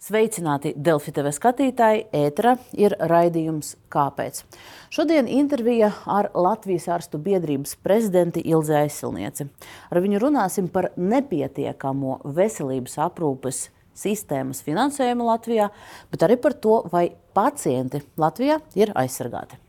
Sveicināti Delfi TV skatītāji, ētera ir raidījums Kāpēc? Šodien intervija ar Latvijas ārstu biedrības prezidenti Ilzi Aizsilnieci. Ar viņu runāsim par nepietiekamo veselības aprūpes sistēmas finansējumu Latvijā, bet arī par to, vai pacienti Latvijā ir aizsargāti.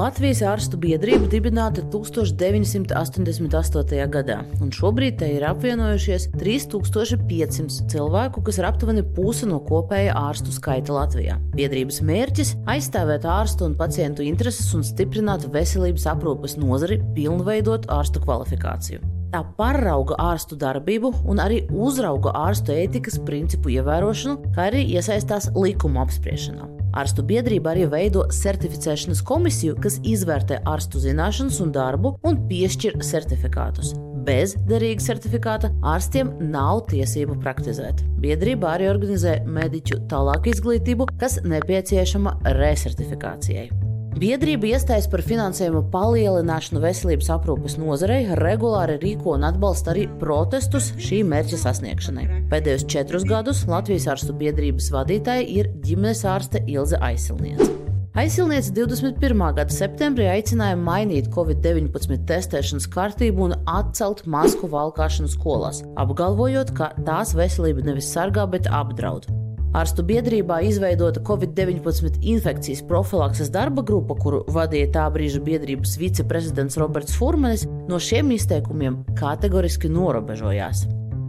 Latvijas ārstu biedrība dibināta 1988. gadā, un šobrīd te ir apvienojušies 3500 cilvēku, kas ir aptuveni puse no kopējā ārstu skaita Latvijā. Biedrības mērķis - aizstāvēt ārstu un pacientu intereses un stiprināt veselības aprūpes nozari, pilnveidot ārstu kvalifikāciju. Tā pārauga ārstu darbību un arī uzrauga ārstu ētikas principu ievērošanu, kā arī iesaistās likuma apspriešanā. Ārstu biedrība arī veido certificēšanas komisiju, kas izvērtē ārstu zināšanas un darbu un piešķir certifikātus. Bez derīga certifikāta ārstiem nav tiesību praktizēt. Biedrība arī organizē mediķu tālāku izglītību, kas nepieciešama recertifikācijai. Biedrība iestājas par finansējumu palielināšanu veselības aprūpes nozarei, regulāri rīko un atbalsta arī protestus šī mērķa sasniegšanai. Pēdējos četrus gadus Latvijas ārstu biedrības vadītāja ir ģimenes ārste Ilze Aisilniece. Aizsilniece 21. gada septembrī aicināja mainīt Covid-19 testēšanas kārtību un atcelt masku valkāšanu skolās, apgalvojot, ka tās veselību nevis sargā, bet apdraud. Ārstu biedrībā izveidota Covid-19 infekcijas profilakses darba grupa, kuru vadīja tā brīža biedrības viceprezidents Roberts Furmanis, no šiem izteikumiem kategoriski norobežojās.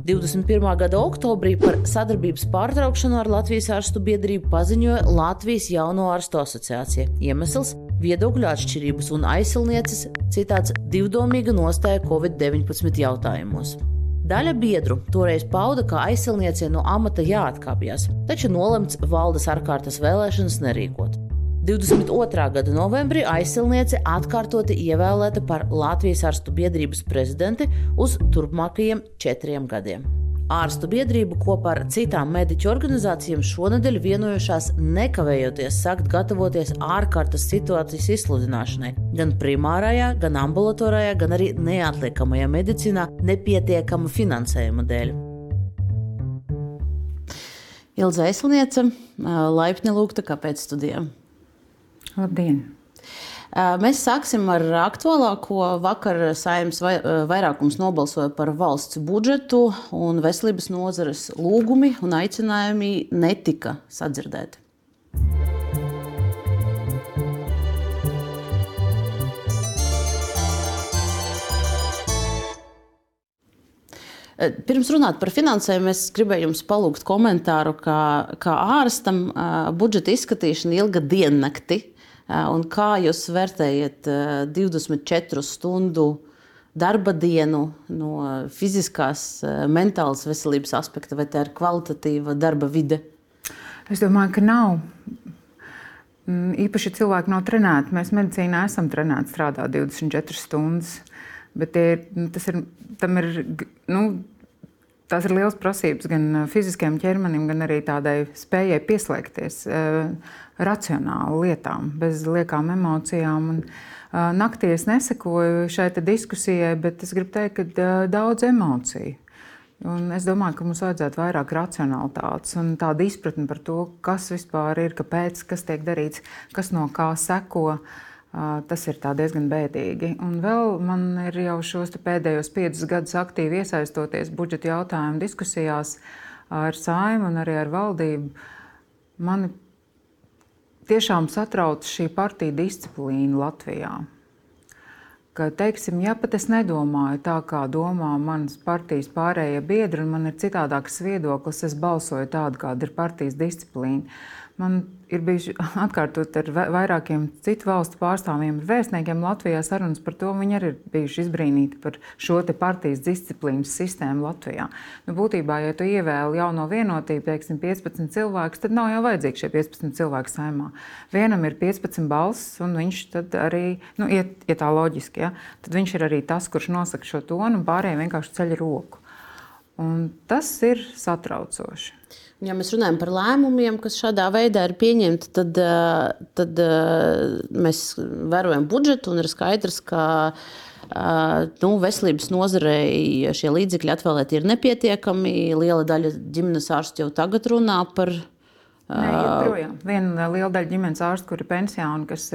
21. gada oktobrī par sadarbības pārtraukšanu ar Latvijas ārstu biedrību paziņoja Latvijas Jauno ārstu asociācija. Iemesls - viedokļu atšķirības un aizsilnieces citāts divdomīga nostāja Covid-19 jautājumos. Daļa biedru toreiz pauda, ka aizsilniecei no amata jāatkāpjas, taču nolemts valdes ārkārtas vēlēšanas nerīkot. 22. gada novembrī aizsilniece atkārtoti ievēlēta par Latvijas ārstu biedrības prezidenti uz turpmākajiem četriem gadiem. Ārstu biedrība kopā ar citām mediķu organizācijām šonadēļ vienojušās nekavējoties sākt gatavoties ārkārtas situācijas izsludināšanai gan primārajā, gan ambulatorajā, gan arī neatliekamajā medicīnā nepietiekama finansējuma dēļ. Ilza Eslniece, laipni lūgta, kāpēc studijām? Labdien! Mēs sāksim ar aktuālāko. Vakar saimnes vairākums nobalsoja par valsts budžetu, un veselības nozares lūgumi un aicinājumi netika sadzirdēti. Pirms runāt par finansējumu, es gribēju jums palūgt komentāru, ka, kā ārstam budžeta izskatīšana ilga diennakti Un kā jūs vērtējat 24 stundu darba dienu no fiziskās, mentālas veselības aspekta, vai tā ir kvalitatīva darba vide? Es domāju, ka nav. Mm, īpaši cilvēki nav trenēti. Mēs medicīnā esam trenēti strādāt 24 stundas. Bet ir, tas ir, ir, nu, tās ir liels prasības gan fiziskajam ķermenim, gan arī tādai spējai pieslēgties racionāli lietām, bez liekām emocijām. Un, naktī es nesekoju šai diskusijai, bet es gribu teikt, ka daudz emociju. Un es domāju, ka mums vajadzētu vairāk racionalitātes un tādu izpratni par to, kas vispār ir, kāpēc, kas tiek darīts, kas no kā seko. Uh, tas ir diezgan bēdīgi. Un vēl man ir jau šos pēdējos piecus gadus aktīvi iesaistoties budžeta jautājumu diskusijās ar saimu un arī ar valdību. Mani tiešām satrauc šī partija disciplīna Latvijā. Ka, teiksim, ja pat es nedomāju tā, kā domā manas partijas pārējie biedri, un man ir citādāks viedoklis, es balsoju tādu, kāda ir partijas disciplīna. Man ir bijuši atkārtot ar vairākiem citu valstu pārstāvjiem, vēstniekiem Latvijā sarunas par to. Viņi arī ir bijuši izbrīnīti par šo partijas disciplīnas sistēmu Latvijā. Nu, būtībā, ja tu ievēli jauno vienotību, teiksim, 15 cilvēkus, tad nav jau vajadzīgi šie 15 cilvēki saimā. Vienam ir 15 balss, un viņš arī, nu, iet, ja tā loģiski, ja, tad viņš ir arī tas, kurš nosaka šo tonu, un pārējiem vienkārši ceļ roku. Un tas ir satraucoši. Ja mēs runājam par lēmumiem, kas šādā veidā ir pieņemti, tad, eh, tad eh, mēs vērojam budžetu un ir skaidrs, ka eh, nu, veselības nozarei šie līdzekļi atvēlēti ir nepietiekami. Liela daļa ģimenes ārstu jau tagad runā par Nē, Viena liela daļa ģimenes ārstu, kur ir pensijā, un kas,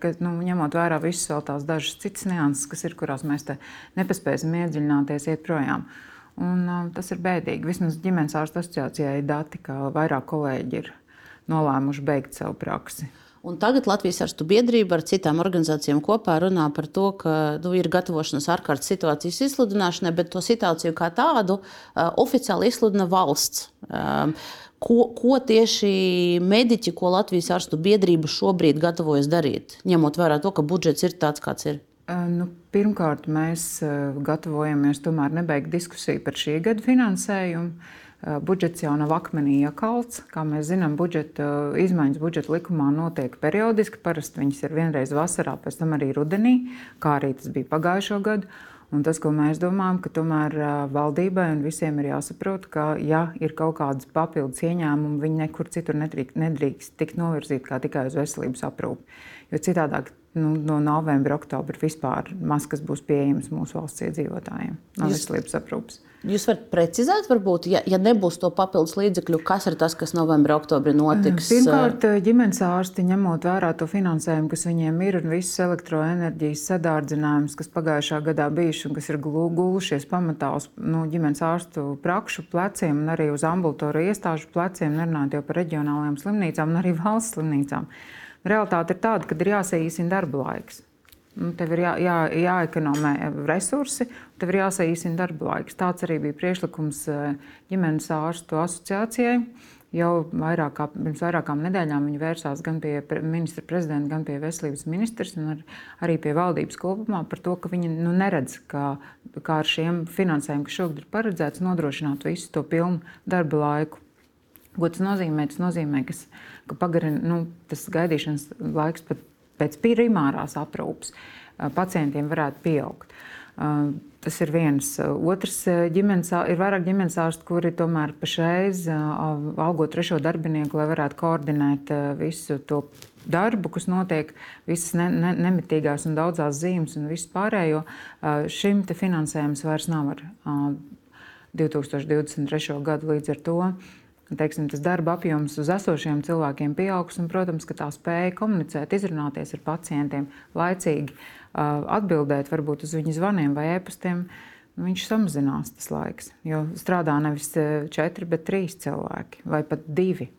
kas nu, ņemot vērā visas vēl tās dažas citas nianses, kas ir, kurās mēs nepaspēsim iedziļināties, iet projām. Uh, Un, tas ir bēdīgi. Vismaz ģimenes ārstu asociācijai ir dati, ka vairāk kolēģi ir nolēmuši beigt savu praksi. Un tagad Latvijas arstu biedrība ar citām organizācijām kopā runā par to, ka nu, ir gatavošanās ārkārtas situācijas izsludināšanai, bet to situāciju kā tādu uh, oficiāli izsludina valsts. Um, ko, ko tieši mediķi, ko Latvijas arstu biedrība šobrīd gatavojas darīt, ņemot vērā to, ka budžets ir tāds, kāds ir? Nu, pirmkārt, mēs gatavojamies tomēr nebeigt diskusiju par šī gada finansējumu. Budžets jau nav akmenī iekalts. Kā mēs zinām, budžeta izmaiņas budžeta likumā notiek periodiski. Parasti viņas ir vienreiz vasarā, pēc tam arī rudenī, kā arī tas bija pagājušo gadu. Un tas, ko mēs domājam, ka tomēr valdībai un visiem ir jāsaprot, ka, ja ir kaut kādas papildus ieņēmumi, viņi nekur citur nedrīkst, nedrīkst tikt novirzīti kā tikai uz veselības aprūpi. Jo citādāk nu, no novembra, oktobra vispār maz kas būs pieejams mūsu valsts iedzīvotājiem no veselības aprūpes. Jūs varat precizēt, varbūt, ja, ja nebūs to papildus līdzekļu, kas ir tas, kas novembrī, oktobrī notiks? Pirmkārt, ģimenes ārsti ņemot vērā to finansējumu, kas viņiem ir, un visus elektroenerģijas sadārdzinājumus, kas pagājušā gadā bijuši un kas ir gulušies pamatā uz nu, ģimenes ārstu prakšu pleciem un arī uz ambulatoru iestāžu pleciem, nerunājot jau par reģionālajām slimnīcām un arī valsts slimnīcām. Realtāte ir tāda, ka ir jāsaīsina darba laiks. Nu, tev ir jā, jā, jāekonomē resursi, tev ir jāsaīsina darba laiks. Tāds arī bija priekšlikums eh, ģimenes ārstu asociācijai. Jau vairāk kā, pirms vairākām nedēļām viņi vērsās gan pie ministra prezidenta, gan pie veselības ministrs un ar, arī pie valdības kopumā par to, ka viņi nu, neredz, kā, kā ar šiem finansējumiem, kas šogad ir paredzēts, nodrošināt visu to pilnu darba laiku. Ko tas nozīmē? Tas nozīmē, kas, ka pagarina, nu, tas gaidīšanas laiks pat pēc primārās aprūpes pacientiem varētu pieaugt. Tas ir viens. Otrs, ģimenes, ir vairāk ģimenes ārstu, kuri tomēr pašreiz algo trešo darbinieku, lai varētu koordinēt visu to darbu, kas notiek, visas ne, ne, nemitīgās un daudzās zīmes un visu pārējo. Šim finansējums vairs nav ar 2023. gadu līdz ar to teiksim, tas darba apjoms uz esošiem cilvēkiem pieaugs. Un, protams, ka tā spēja komunicēt, izrunāties ar pacientiem, laicīgi atbildēt varbūt uz viņu zvaniem vai e-pastiem, viņš samazinās tas laiks. Jo strādā nevis četri, bet trīs cilvēki vai pat divi.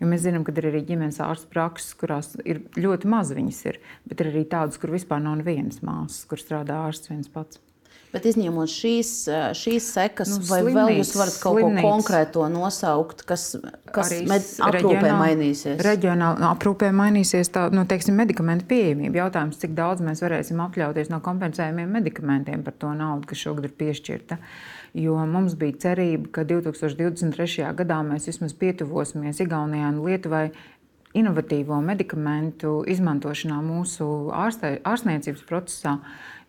Jo mēs zinām, ka ir arī ģimenes ārstu prakses, kurās ir ļoti maz viņas ir, bet ir arī tādas, kur vispār nav nevienas māsas, kur strādā ārsts viens pats. Bet izņemot šīs, šīs sekas, nu, vai slimnīca, vēl jūs varat kaut slimnīca. ko konkrēto nosaukt, kas, kas med, aprūpē mainīsies? Reģionāli aprūpē mainīsies tā, nu, teiksim, medikamentu pieejamība. Jautājums, cik daudz mēs varēsim atļauties no kompensējumiem medikamentiem par to naudu, kas šogad ir piešķirta. Jo mums bija cerība, ka 2023. gadā mēs vismaz pietuvosimies Igaunijai un Lietuvai inovatīvo medikamentu izmantošanā mūsu ārstē, ārstniecības procesā.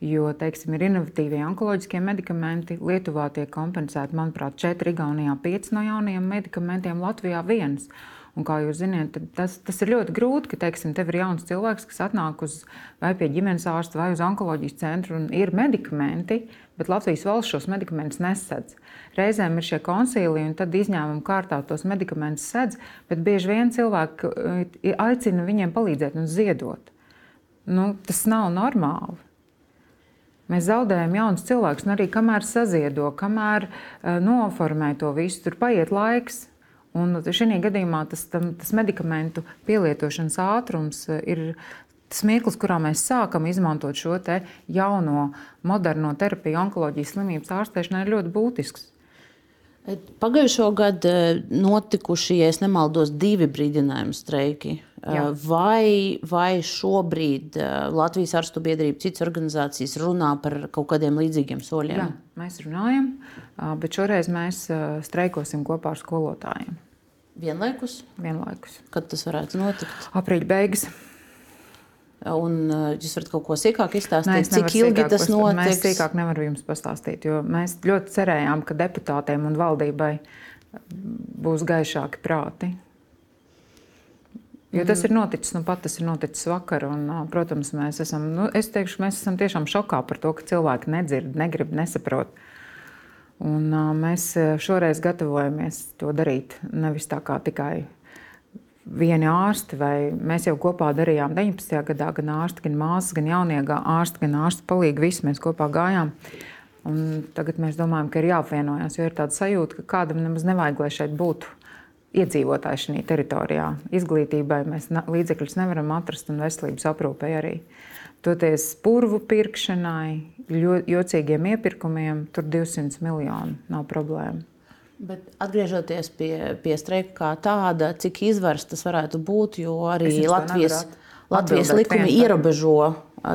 Jo, teiksim, ir inovatīvie onkoloģiskie medikamenti. Lietuvā tiek kompensēti, manuprāt, 4, Igaunijā 5 no jaunajiem medikamentiem, Latvijā 1. Un, kā jūs zināt, tas, tas ir ļoti grūti, ka teiksim, tev ir jauns cilvēks, kas atnāk uz, vai pie ģimenes ārsta vai uz onkoloģijas centru un ir medikamenti, bet Latvijas valsts šos medikamentus nesedz. Reizēm ir šie konsīliji, un tad izņēmuma kārtā tos medikamentus sedz, bet bieži vien cilvēki eh, aicina viņiem palīdzēt un ziedot. Nu, tas nav normāli. Mēs zaudējam jaunus cilvēkus, un arī kamēr saziedo, kamēr uh, noformē to visu, tur paiet laiks. Un šajā gadījumā tas, tas medikamentu pielietošanas ātrums eh, ir tas mirklis, kurā mēs sākam izmantot šo jauno, moderno terapiju, onkoloģijas slimības ārstēšanai, ir ļoti būtisks. Pagājušo gadu notikuši, ja nemaldos, divi brīdinājumu streiki. Jā. Vai, vai šobrīd Latvijas arstu biedrība, citas organizācijas runā par kaut kādiem līdzīgiem soļiem? Jā, mēs runājam, bet šoreiz mēs streikosim kopā ar skolotājiem. Vienlaikus? Vienlaikus. Kad tas varētu notikt? Aprīļa beigas. Un jūs varat kaut ko sīkāk izstāstīt, cik ilgi tas notiks? Mēs sīkāk nevaram jums pastāstīt, jo mēs ļoti cerējām, ka deputātiem un valdībai būs gaišāki prāti. Jo tas mm. ir noticis, nu pat tas ir noticis vakar. Un, protams, mēs esam, nu, es teikšu, mēs esam tiešām šokā par to, ka cilvēki nedzird, negrib, nesaprot. Un, mēs šoreiz gatavojamies to darīt. Nevis tā kā tikai vieni ārsti, vai mēs jau kopā darījām 19. gadā, gan ārsti, gan māsas, gan jaunie ārsti, gan ārstu palīgi. Visi mēs kopā gājām. Un tagad mēs domājam, ka ir jāapvienojas, jo ir tāda sajūta, ka kādam nemaz nevajag, lai šeit būtu iedzīvotāji šajā teritorijā. Izglītībai mēs līdzekļus nevaram atrast un veselības aprūpei arī. Toties purvu pirkšanai, jocīgiem iepirkumiem, tur 200 miljoni nav problēma. Bet atgriežoties pie, pie streika kā tāda, cik izvērsts tas varētu būt, jo arī Latvijas, Latvijas likumi ierobežo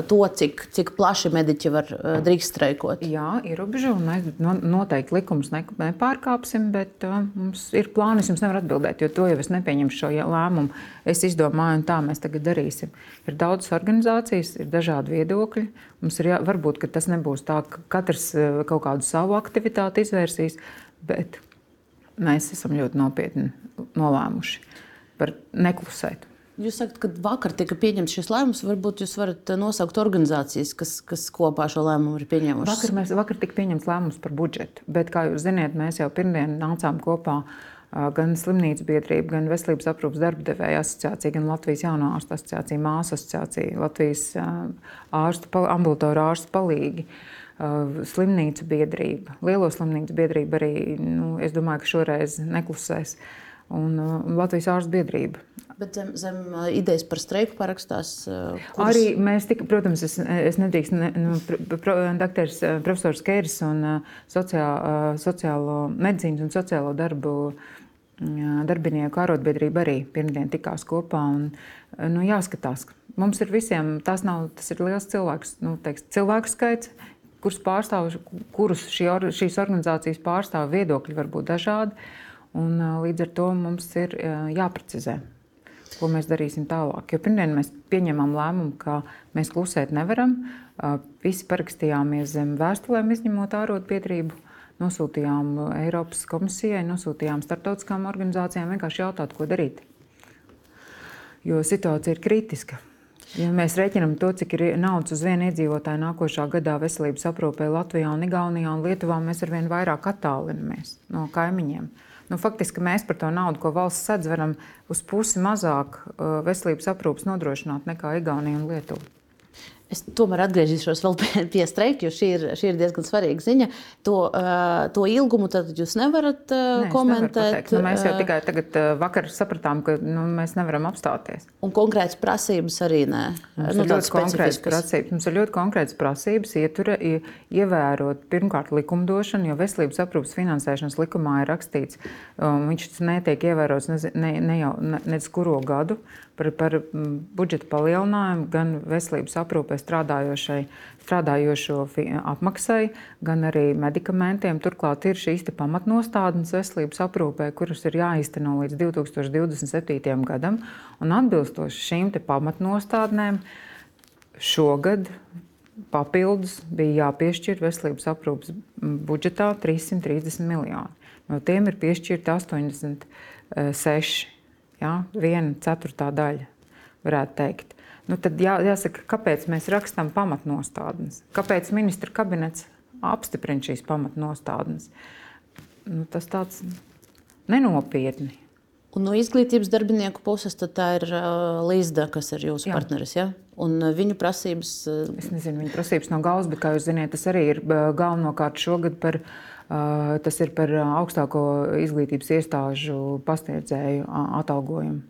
to, cik, cik plaši mediķi var drīkst streikot. Jā, ierobežo. Mēs noteikti likumus nepārkāpsim, bet uh, mums ir plāni. Es jums nevaru atbildēt, jo to jau es nepieņemšu šo lēmumu. Es izdomāju, un tā mēs tagad darīsim. Ir daudzas organizācijas, ir dažādi viedokļi. Mums ir jā, varbūt tas nebūs tā, ka katrs kaut kādu savu aktivitāti izvērsīs, bet mēs esam ļoti nopietni nolēmuši par neklusēt. Jūs sakat, ka vakar tika pieņemts šis lēmums. Varbūt jūs varat eh, nosaukt organizācijas, kas, kas kopā šo lēmumu ir pieņēmušas. Vakar, mēs, vakar tika pieņemts lēmums par budžetu, bet, kā jūs zināt, mēs jau pirmdien nācām kopā gan slimnīcu biedrība, gan veselības aprūpas darbadevēja asociācija, gan Latvijas jauno ārstu asociācija, māsu asociācija, Latvijas ārstu, ambulatoru ārstu palīgi. Slimnīcu biedrība, lielo slimnīcu biedrība arī, nu, es domāju, ka šoreiz neklusēs. Un Latvijas ārstu biedrība Bet zem, zem idejas par streiku parakstās. Kuras... Arī mēs, tika, protams, es, es nedrīkstu, ne, nu, pro, doktors, profesors Kērs un sociā, sociālo medicīnas un sociālo darbu darbinieku arotbiedrība arī pirmdien tikās kopā. Un, nu, jāskatās, mums ir visiem, tas, nav, tas ir liels cilvēks, nu, teiks, cilvēku skaits, kurus pārstāv, kurus šī, šīs organizācijas pārstāv viedokļi var būt dažādi. Un, līdz ar to mums ir jāprecizē ko mēs darīsim tālāk. Jo pirmdien mēs pieņēmām lēmumu, ka mēs klusēt nevaram. Visi parakstījāmies zem vēstulēm, izņemot ārotbiedrību. Nosūtījām Eiropas komisijai, nosūtījām starptautiskām organizācijām vienkārši jautāt, ko darīt. Jo situācija ir kritiska. Ja mēs rēķinām to, cik ir naudas uz vienu iedzīvotāju nākošā gadā veselības aprūpē Latvijā, un Igaunijā un Lietuvā, mēs ar vien vairāk attālinamies no kaimiņiem. Nu, faktiski mēs par to naudu, ko valsts sedz, varam uz pusi mazāk uh, veselības aprūpas nodrošināt nekā Igaunija un Lietuva. Es tomēr atgriezīšos pie, pie streika, jo šī ir, šī ir diezgan svarīga ziņa. To, uh, to ilgumu jūs nevarat uh, Nē, komentēt. Nu, mēs jau tikai tagad, uh, vakar sapratām, ka nu, mēs nevaram apstāties. Un konkrētas prasības arī nē. Mums, nu, ir konkrētas prasības. Mums ir ļoti konkrētas prasības ietura, ievērot pirmkārt likumdošanu, jo veselības aprūpas finansēšanas likumā ir rakstīts, um, viņš netiek ievērots ne, ne, ne jau ne, ne kuru gadu par, par budžeta palielinājumu gan veselības aprūpē strādājošo apmaksai, gan arī medikamentiem. Turklāt ir šīs pamatnostādnes veselības aprūpē, kuras ir jāizteno līdz 2027. gadam. Un atbilstoši šīm pamatnostādnēm šogad papildus bija jāpiešķir veselības aprūpes budžetā 330 miljoni. No tiem ir piešķirti 86 Ja? Viena ceturtā daļa, varētu teikt. Nu, tad jā, jāsaka, kāpēc mēs rakstām pamatnostādnes? Kāpēc ministra kabinets apstiprina šīs pamatnostādnes? Nu, tas tāds nenopietni. Un no izglītības darbinieku puses tā ir uh, Līsda, kas ir jūsu Jā. partneris. Ja? Un uh, viņu prasības. Uh... Es nezinu, viņu prasības no galvas, bet, kā jūs zināt, tas arī ir uh, galvenokārt šogad par Tas ir par augstāko izglītības iestāžu pasniedzēju atalgojumu.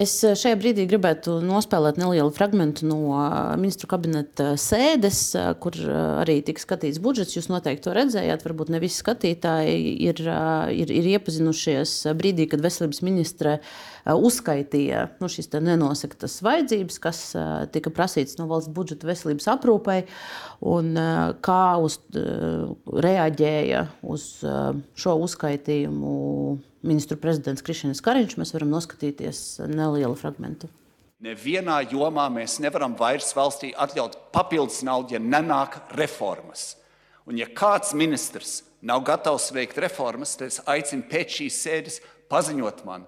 Es eh, šajā brīdī gribētu nospēlēt nelielu fragment no eh, ministru kabineta sēdes, eh, kur arī tika skatīts budžets. Jūs noteikti to redzējāt, varbūt ne visi skatītāji ir, ir, ir iepazinušies brīdī, kad veselības ministre uzskaitīja nu, šīs nenosaktas vajadzības, kas tika prasītas no valsts budžeta veselības aprūpei, un kā uz, reaģēja uz šo uzskaitījumu ministru prezidents Krišņevs Kariņš, mēs varam noskatīties nelielu fragment. Nevienā jomā mēs nevaram vairs valstī atļaut papildus naudu, ja nenāk reformas. Un ja kāds ministrs nav gatavs veikt reformas, tad es aicinu pēc šīs sēdes paziņot man,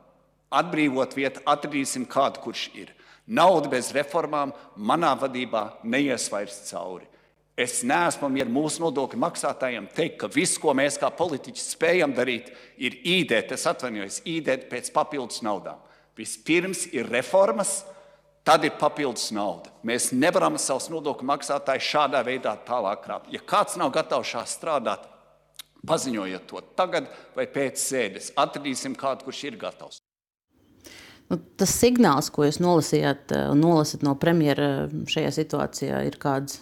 atbrīvot vietu, atradīsim kādu, kurš ir. Nauda bez reformām manā vadībā neies vairs cauri. Es neesmu mieru mūsu nodokļu maksātājiem teikt, ka viss, ko mēs kā politiķi spējam darīt, ir īdēt, es atvainojos, īdēt pēc papildus naudām. Vispirms ir reformas, tad ir papildus nauda. Mēs nevaram savus nodokļu maksātājus šādā veidā tālāk krāpt. Ja kāds nav gatavs šā strādāt, paziņojiet to tagad vai pēc sēdes. Atradīsim kādu, kurš ir gatavs. Nu, tas signāls, ko jūs nolasījāt un nolasat no premjera šajā situācijā, ir kāds?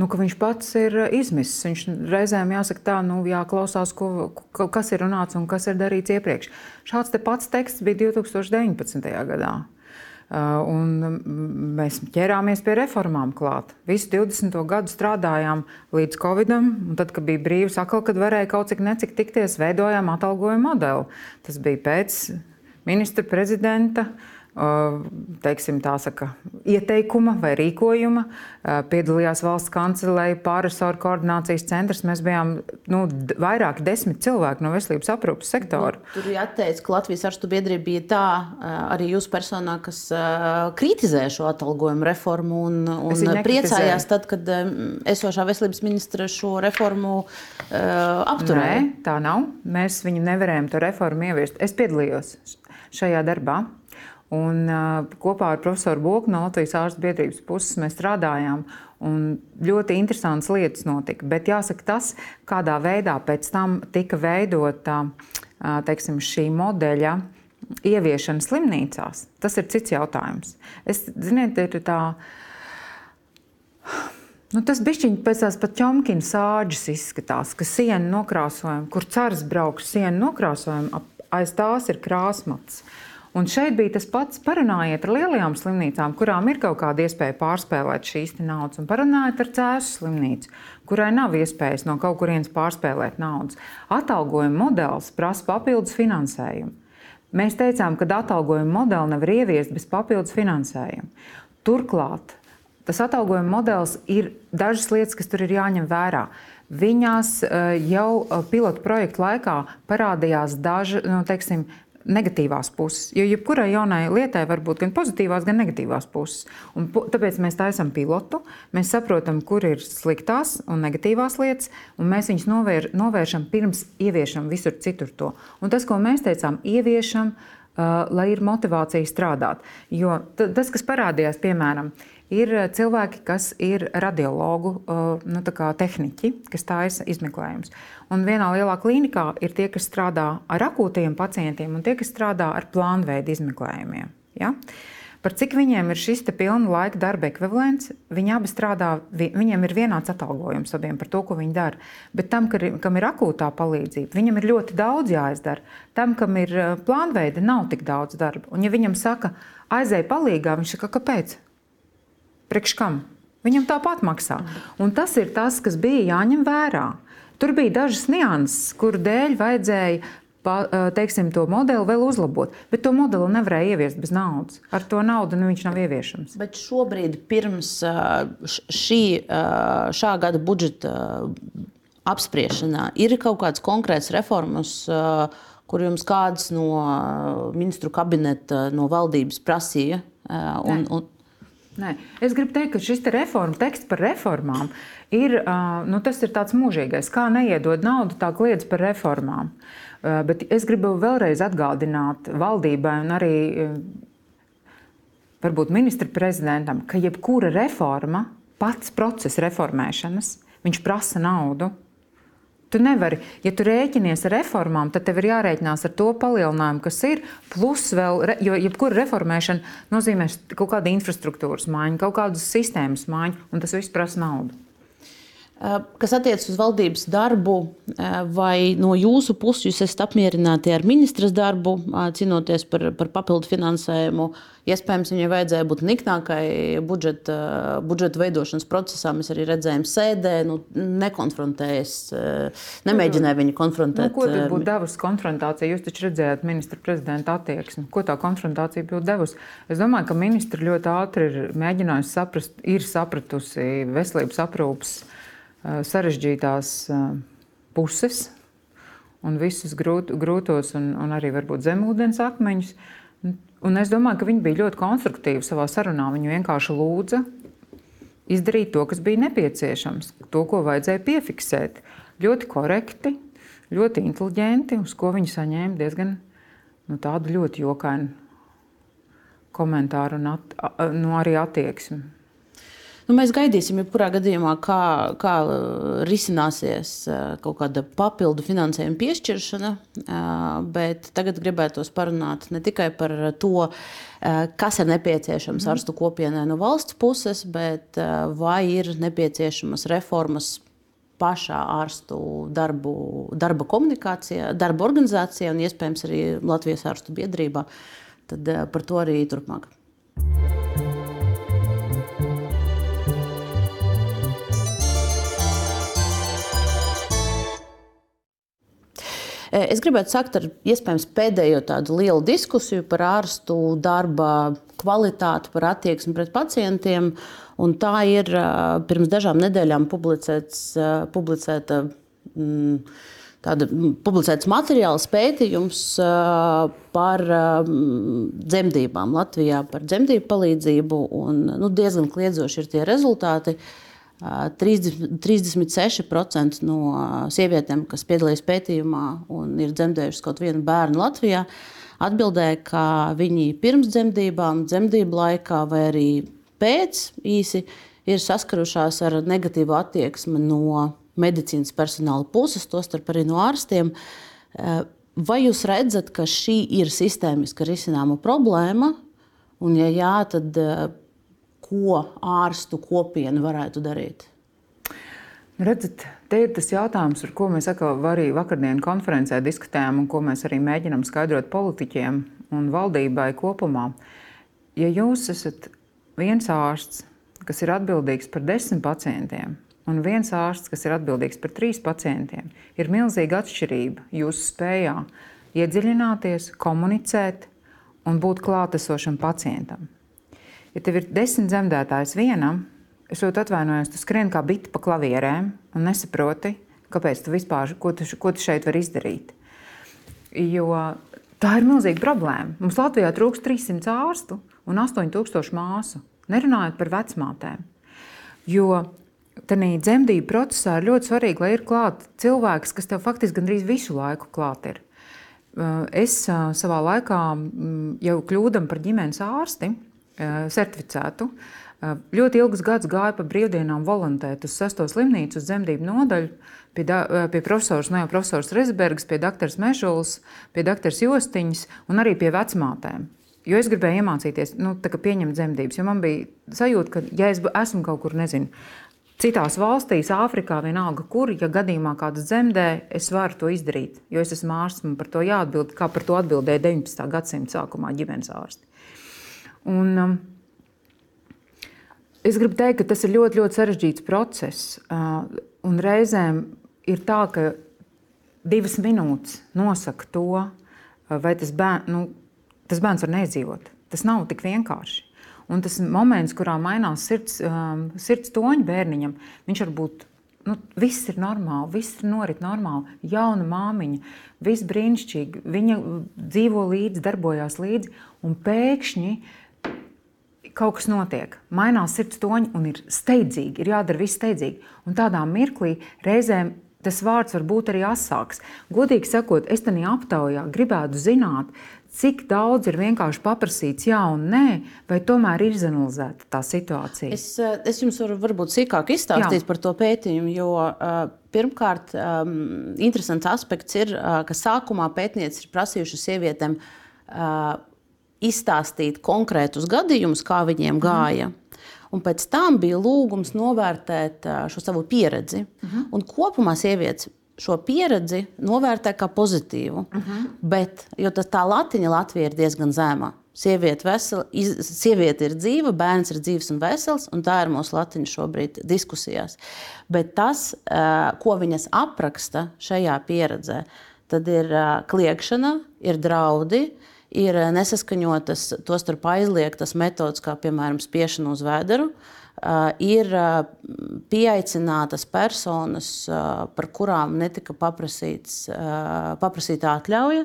Nu, viņš pats ir eh, izmisis. Viņš reizēm jāsaka, tā, nu, jāklausās, ko, ko, kas ir runāts un kas ir darīts iepriekš. Šāds te pats teksts bija 2019. gadā. Uh, un mēs ķērāmies pie reformām klāt. Visu 20. gadu strādājām līdz Covidam, un tad, kad bija brīvs, atkal, kad varēja kaut cik necik tikties, veidojām atalgojumu modeli. Tas bija pēc ministra prezidenta uh, teiksim, saka, ieteikuma vai rīkojuma. Piedalījās valsts kancelēja, pārresoru koordinācijas centrs. Mēs bijām nu, vairāk desmit cilvēki no veselības aprūpas sektora. Nu, tur jāteic, ka Latvijas arstu biedrība bija tā arī jūsu personā, kas kritizē šo atalgojumu reformu un, un priecājās tad, kad esošā veselības ministra šo reformu apturēja. Nē, tā nav. Mēs viņu nevarējām to reformu ieviest. Es piedalījos šajā darbā. Un, kopā ar profesoru Boku no Latvijas ārstu biedrības puses mēs strādājām. Ļoti interesantas lietas notika. Bet jāsaka, tas, kādā veidā pēc tam tika veidota teiksim, šī modeļa ieviešana slimnīcās, tas ir cits jautājums. Es, ziniet, ir tā. Nu, tas bišķiņš pēc tās pat ķomkina sāģis izskatās, ka siena nokrāsojuma, kur cars brauks siena nokrāsojuma, aiz tās ir krāsmats. Uh, Un šeit bija tas pats. Parunājiet ar lielajām slimnīcām, kurām ir kaut kāda iespēja pārspēlēt šīs naudas, un parunājiet ar cēsu slimnīcu, kurai nav iespējas no kaut kurienes pārspēlēt naudas. Atalgojuma modelis prasa papildus finansējumu. Mēs teicām, ka atalgojuma modeli nevar ieviest bez papildus finansējuma. Turklāt tas atalgojuma modelis ir dažas lietas, kas tur ir jāņem vērā. Viņās eh, jau eh, pilotu projektu laikā parādījās daži, nu, teiksim, negatīvās puses. Jo jebkurai jaunai lietai var būt gan pozitīvās, gan negatīvās puses. Un, tāpēc mēs taisām pilotu, mēs saprotam, kur ir sliktās un negatīvās lietas, un mēs viņus novēr, novēršam pirms ieviešam visur citur to. Un tas, ko mēs teicām, ieviešam, uh, lai ir motivācija strādāt. Jo tas, kas parādījās, piemēram, ir cilvēki, kas ir radiologu uh, nu, tehniķi, kas taisa izmeklējumus. Un vienā lielā klīnikā ir tie, kas strādā ar akūtiem pacientiem, un tie, kas strādā ar plānveidu izmeklējumiem. Ja? Par cik viņiem ir šis pilna laika darba ekvivalents, viņi abi strādā, viņiem ir vienāds atalgojums abiem par to, ko viņi dara. Bet tam, kam ir akūtā palīdzība, viņam ir ļoti daudz jāizdara. Tam, kam ir eh, plānveida, nav tik daudz darba. Un, ja viņam saka, aizēj palīgā, viņš saka, kāpēc? Priekš kam? Viņam tāpat maksā. Un tas ir tas, kas bija jāņem vērā. Tur bija dažas nianses, kuru dēļ vajadzēja pa, teiksim, to modeli vēl uzlabot. Bet to modeli nevarēja ieviest bez naudas. Ar to naudu nu, viņš nav ieviešams. Bet šobrīd, pirms šī, šā gada budžeta apspriešanā, ir kaut kādas konkrētas reformas, kur jums kāds no ministru kabineta, no valdības prasīja. Un, un, Nē. Es gribu teikt, ka šis te reformu teksts par reformām ir, nu, ir tāds mūžīgais. Kā neiedod naudu, tā kliedz par reformām. Bet es gribu vēlreiz atgādināt valdībai un arī varbūt ministra prezidentam, ka jebkura reforma, pats process reformēšanas, viņš prasa naudu. Tu nevari, ja tu rēķinies ar reformām, tad tev ir jārēķinās ar to palielinājumu, kas ir. Plus, vēl, jo jebkura reformēšana nozīmē kaut kādu infrastruktūras maiņu, kaut kādu sistēmas maiņu, un tas viss prasa naudu. Kas attiecas uz valdības darbu, vai no jūsu puses jūs esat apmierināti ar ministras darbu, cīnoties par, par papildu finansējumu? Iespējams, viņai vajadzēja būt niknākai budžeta, budžeta veidošanas procesā. Mēs arī redzējām, sēdē, nu, nekonfrontējas, nemēģināja viņu konfrontēt. Nu, ko tad būtu devusi konfrontācija? Jūs taču redzējāt ministra prezidenta attieksmi. Ko tā konfrontācija būtu devusi? Es domāju, ka ministra ļoti ātri ir mēģinājusi saprast, ir sapratusi veselības aprūpas Eh, sarežģītās eh, puses un visus grūt, grūtos un, un arī varbūt zemūdens akmeņus. Un es domāju, ka viņi bija ļoti konstruktīvi savā sarunā. Viņi vienkārši lūdza izdarīt to, kas bija nepieciešams, to, ko vajadzēja piefiksēt. Ļoti korekti, ļoti inteliģenti, uz ko viņi saņēma diezgan nu, tādu ļoti jokainu komentāru un at, nu, arī attieksmi. Nu, mēs gaidīsim, jebkurā gadījumā, kā, kā uh, risināsies uh, kaut kāda papildu finansējuma piešķiršana. Uh, bet tagad gribētos parunāt ne tikai par to, kas ir nepieciešams mm. arstu kopienai no valsts puses, bet vai ir nepieciešamas reformas pašā ārstu darbu, darba komunikācijā, darba organizācijā un iespējams arī Latvijas ārstu biedrībā. Tad par to arī turpmāk. Es gribētu sākt ar iespējams pēdējo tādu lielu diskusiju par ārstu darba kvalitāti, par attieksmi pret pacientiem. Un tā ir eh, pirms dažām nedēļām publicēts, eh, publicēta. Mm, tāda mm, publicēts materiāls, pētījums par dzemdībām Latvijā, par dzemdību palīdzību. Un, nu, diezgan kliedzoši ir tie rezultāti. Uh, 36% no sievietēm, kas piedalījās pētījumā un ir dzemdējušas kaut vienu bērnu Latvijā, atbildēja, ka viņi pirms dzemdībām, dzemdību laikā vai arī pēc īsi ir saskarušās ar negatīvu attieksmi no medicīnas personāla puses, tostarp arī no ārstiem. Vai jūs redzat, ka šī ir sistēmiska risināma problēma? Un, ja jā, tad ko ārstu kopiena varētu darīt? Redzat, te ir tas jautājums, ar ko mēs arī vakardienas konferencē diskutējām, un ko mēs arī mēģinām skaidrot politiķiem un valdībai kopumā. Ja jūs esat viens ārsts, kas ir atbildīgs par desmit pacientiem, un viens ārsts, kas ir atbildīgs par trīs pacientiem, ir milzīga atšķirība jūsu spējā iedziļināties, komunicēt un būt klātesošam pacientam. Ja tev ir desmit dzemdētājs vienam, es ļoti atvainojos, tu skrieni kā biti pa klavierēm un nesaproti, kāpēc tu vispār, ko tu, ko tu šeit vari izdarīt. Jo tā ir milzīga problēma. Mums Latvijā trūkst 300 ārstu un 8000 māsu, nerunājot par vecmātēm. Jo tādā dzemdību procesā ir ļoti svarīgi, lai ir klāts cilvēks, kas tev faktiski gandrīz visu laiku klāt ir. Es savā laikā jau kļūdam par ģimenes ārsti, certificētu. Ļoti ilgus gadus gāju pa brīvdienām volontēt uz sesto slimnīcu, uz dzemdību nodaļu, pie, da, pie profesora, no jau profesors Rezbergs, pie doktora Mežuls, pie doktora Jostiņas un arī pie vecmātēm. Jo es gribēju iemācīties, nu, pieņemt dzemdības. Jo man bija sajūta, ka, ja es esmu kaut kur, nezinu, citās valstīs, Āfrikā, vienalga, kur, ja gadījumā kāds dzemdē, es varu to izdarīt. Jo es esmu ārsts, man par to jāatbild, kā par to atbildēja 19. gadsimta sākumā ģimenes ārsti. Un, um, es gribu teikt, ka tas ir ļoti, ļoti sarežģīts process. Uh, un reizēm ir tā, ka divas minūtes nosaka to, uh, vai tas, bērn, nu, tas bērns var neizdzīvot. Tas nav tik vienkārši. Un tas moments, kurā mainās sirds, um, sirds toņa bērniņam, viņš var būt nu, viss ir normāli, viss ir norit normāli. Jauna māmiņa, viss brīnišķīgi. Viņa dzīvo līdzi, darbojās līdzi, un pēkšņi kaut kas notiek, mainās sirds toņi un ir steidzīgi, ir jādara viss steidzīgi. Un tādā mirklī reizēm tas vārds var būt arī asāks. Godīgi sakot, es tādā aptaujā gribētu zināt, cik daudz ir vienkārši paprasīts jā un nē, vai tomēr ir izanalizēta tā situācija? Es, eh, es jums varu varbūt sīkāk izstāstīt jā. par to pētījumu, jo uh, pirmkārt, um, interesants aspekts ir, uh, ka sākumā pētnieci ir prasījuši sievietēm izstāstīt konkrētus gadījumus, kā viņiem mhm. gāja. Mm. Un pēc tam bija lūgums novērtēt šo savu pieredzi. Uh mhm. -huh. Un kopumā sievietes šo pieredzi novērtē kā pozitīvu. Uh mhm. -huh. Bet, tas tā latiņa Latvija ir diezgan zema. Sieviete, vesela, iz, sieviete ir dzīva, bērns ir dzīves un vesels, un tā ir mūsu latiņa šobrīd diskusijās. Bet tas, ko viņas apraksta šajā pieredzē, tad ir kliēkšana, ir draudi, ir nesaskaņotas, tostarp aizliegtas metodas, kā piemēram spiešana uz vēderu. Uh, Uh, ir uh, pieaicinātas personas, uh, par kurām netika paprasīts, paprasīta atļauja.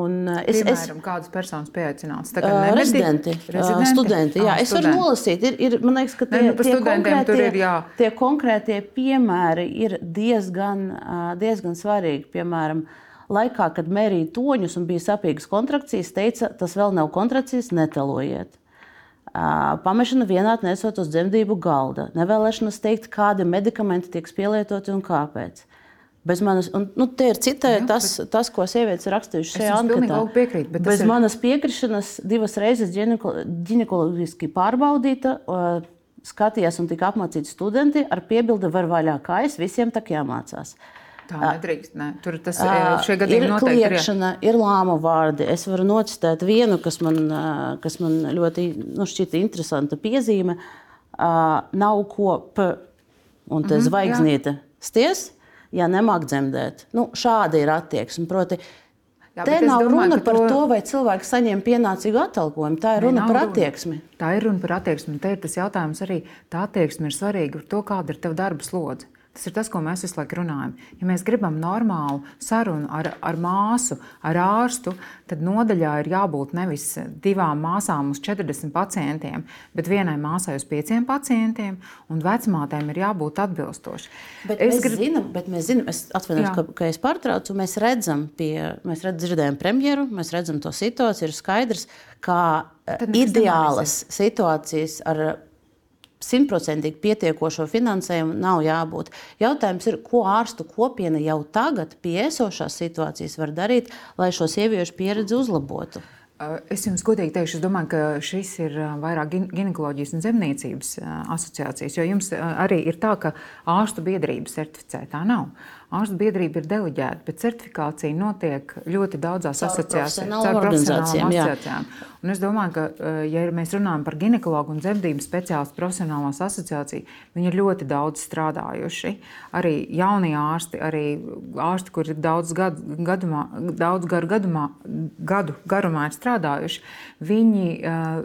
Un es, Piemēram, es, kādas personas pieaicināts? Uh, rezidenti, rezidenti, studenti. Jā, ah, es studenti. varu nolasīt. Ir, ir, man liekas, ka tie, ne, nu, tie, konkrētie, ir, jā. tie konkrētie piemēri ir diezgan, diezgan svarīgi. Piemēram, laikā, kad mērīja toņus un bija sapīgas kontrakcijas, teica, tas vēl nav kontrakcijas, netalojiet pamešana vienā nesot uz dzemdību galda, nevēlēšanas teikt, kādi medikamenti tiek pielietoti un kāpēc. Bez manas, un, nu, tie ir citai, Jā, tas, tas, ko sievietes rakstījušas šajā anketā. Piekrīt, Bez ir... manas piekrišanas divas reizes ģinekoloģiski pārbaudīta, skatījās un tika apmācīti studenti ar piebildi, var vaļā kājas, visiem tak jāmācās. Uh, Tā nedrīkst. Ne. Tur tas šie gadījumi ir kliekšana, ir. lāma vārdi. Es varu nocitēt vienu, kas man, kas man ļoti nu, šķita interesanta piezīme. Nav ko p un te mm -hmm, zvaigznīte sties, ja nemāk dzemdēt. Nu, šāda ir attieksme. Proti, Jā, Te nav domāju, runa par to... to, vai cilvēks saņem pienācīgu atalgojumu. Tā ir runa par attieksmi. Runa. Tā ir runa par attieksmi. Te ir tas jautājums arī, tā attieksme ir svarīga par to, kāda ir tava darba slodze. Tas ir tas, ko mēs visu laiku runājam. Ja mēs gribam normālu sarunu ar, ar māsu, ar ārstu, tad nodaļā ir jābūt nevis divām māsām uz 40 pacientiem, bet vienai māsai uz 5 pacientiem, un vecmātēm ir jābūt es mēs grib... zinām, bet mēs zinām, es atvainojos, ka, ka es pārtraucu, mēs redzam, pie, mēs redzam, dzirdējam premjeru, mēs redzam to situāciju, ir skaidrs, kā ideālas situācijas ar simtprocentīgi pietiekošo finansējumu nav jābūt. Jautājums ir, ko ārstu kopiena jau tagad pie esošās situācijas var darīt, lai šo sieviešu pieredzi uzlabotu. Es jums godīgi teikšu, es domāju, ka šis ir vairāk ginekoloģijas un zemniecības asociācijas, jo jums arī ir tā, ka ārstu biedrība certificē. Tā nav. Ārstu biedrība ir deleģēta, bet certifikācija notiek ļoti daudzās asociācijās, caur profesionālām asociācijām. Un es domāju, ka, eh, ja mēs runājam par ginekologu un dzemdību speciālistu profesionālās asociāciju, viņi ir ļoti daudz strādājuši. Arī jaunie ārsti, arī ārsti, kuri ir daudz gadu, gadumā, daudz garu gadumā, gadu garumā ir strādājuši, viņi uh,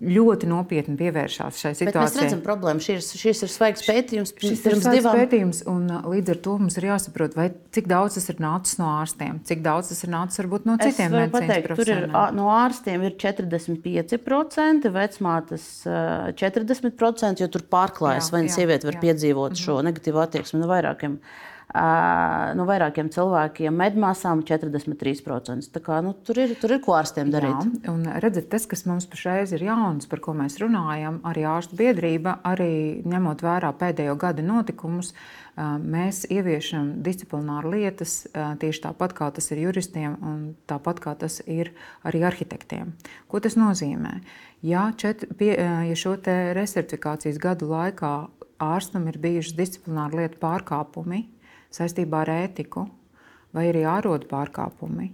ļoti nopietni pievēršās šai situācijai. Bet mēs redzam, problēma. Šis, šis ir svaigs pētījums. Šis ir svaigs divām... pētījums, un līdz ar to mums ir jāsaprot, vai, cik daudz tas ir nācis no ārstiem, cik daudz tas ir nācis varbūt no citiem medicīnas profesionāļiem. Tur ir no ārstiem ir 45%, vecmātes 40%, jo tur pārklājas, vai sieviete var jā. piedzīvot jā. šo mhm. negatīvu attieksmi no vairākiem no vairākiem cilvēkiem, medmāsām 43%. Tā kā, nu, tur, ir, tur ir ko ārstiem darīt. Jā, un redzat, tas, kas mums pašreiz ir jauns, par ko mēs runājam, arī ārstu biedrība, arī ņemot vērā pēdējo gadu notikumus, mēs ieviešam disciplināru lietas tieši tāpat, kā tas ir juristiem un tāpat, kā tas ir arī arhitektiem. Ko tas nozīmē? Ja, čet, pie, ja šo resertifikācijas gadu laikā ārstam ir bijušas disciplināru lietu pārkāpumi, saistībā ar ētiku vai arī ārodu pārkāpumi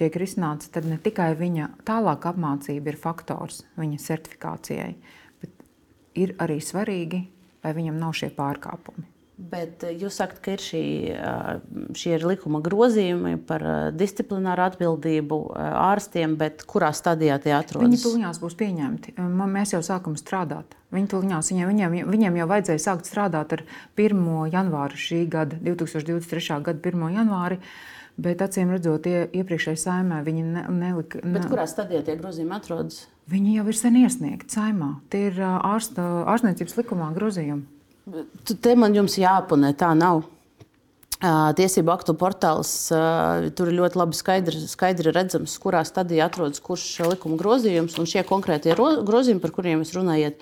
tiek risināts, tad ne tikai viņa tālāka apmācība ir faktors viņa certifikācijai, bet ir arī svarīgi, vai viņam nav šie pārkāpumi. Bet eh, jūs sakat, ka ir šī, šie ir likuma grozījumi par disciplināru atbildību ārstiem, bet kurā stadijā tie atrodas? Viņi tuliņās būs pieņemti. Mēs jau sākam strādāt. Viņi tuliņās, viņiem, viņiem, viņiem jau vajadzēja sākt strādāt ar 1. janvāru šī gada, 2023. gada 1. janvāri. Bet acīm redzot, tie iepriekšējā saimē viņi ne, nelika. Ne... Bet kurā stadijā tie grozījumi atrodas? Viņi jau ir sen iesniegti saimā. Tie ir ārsta, ārstniecības likumā grozījumi. Te man jums jāpanē, tā nav. Tiesību aktu portāls tur ir ļoti labi skaidri, skaidri redzams, kurā stadijā atrodas kurš likuma grozījums. Šie konkrētie grozījumi, par kuriem jūs runājat,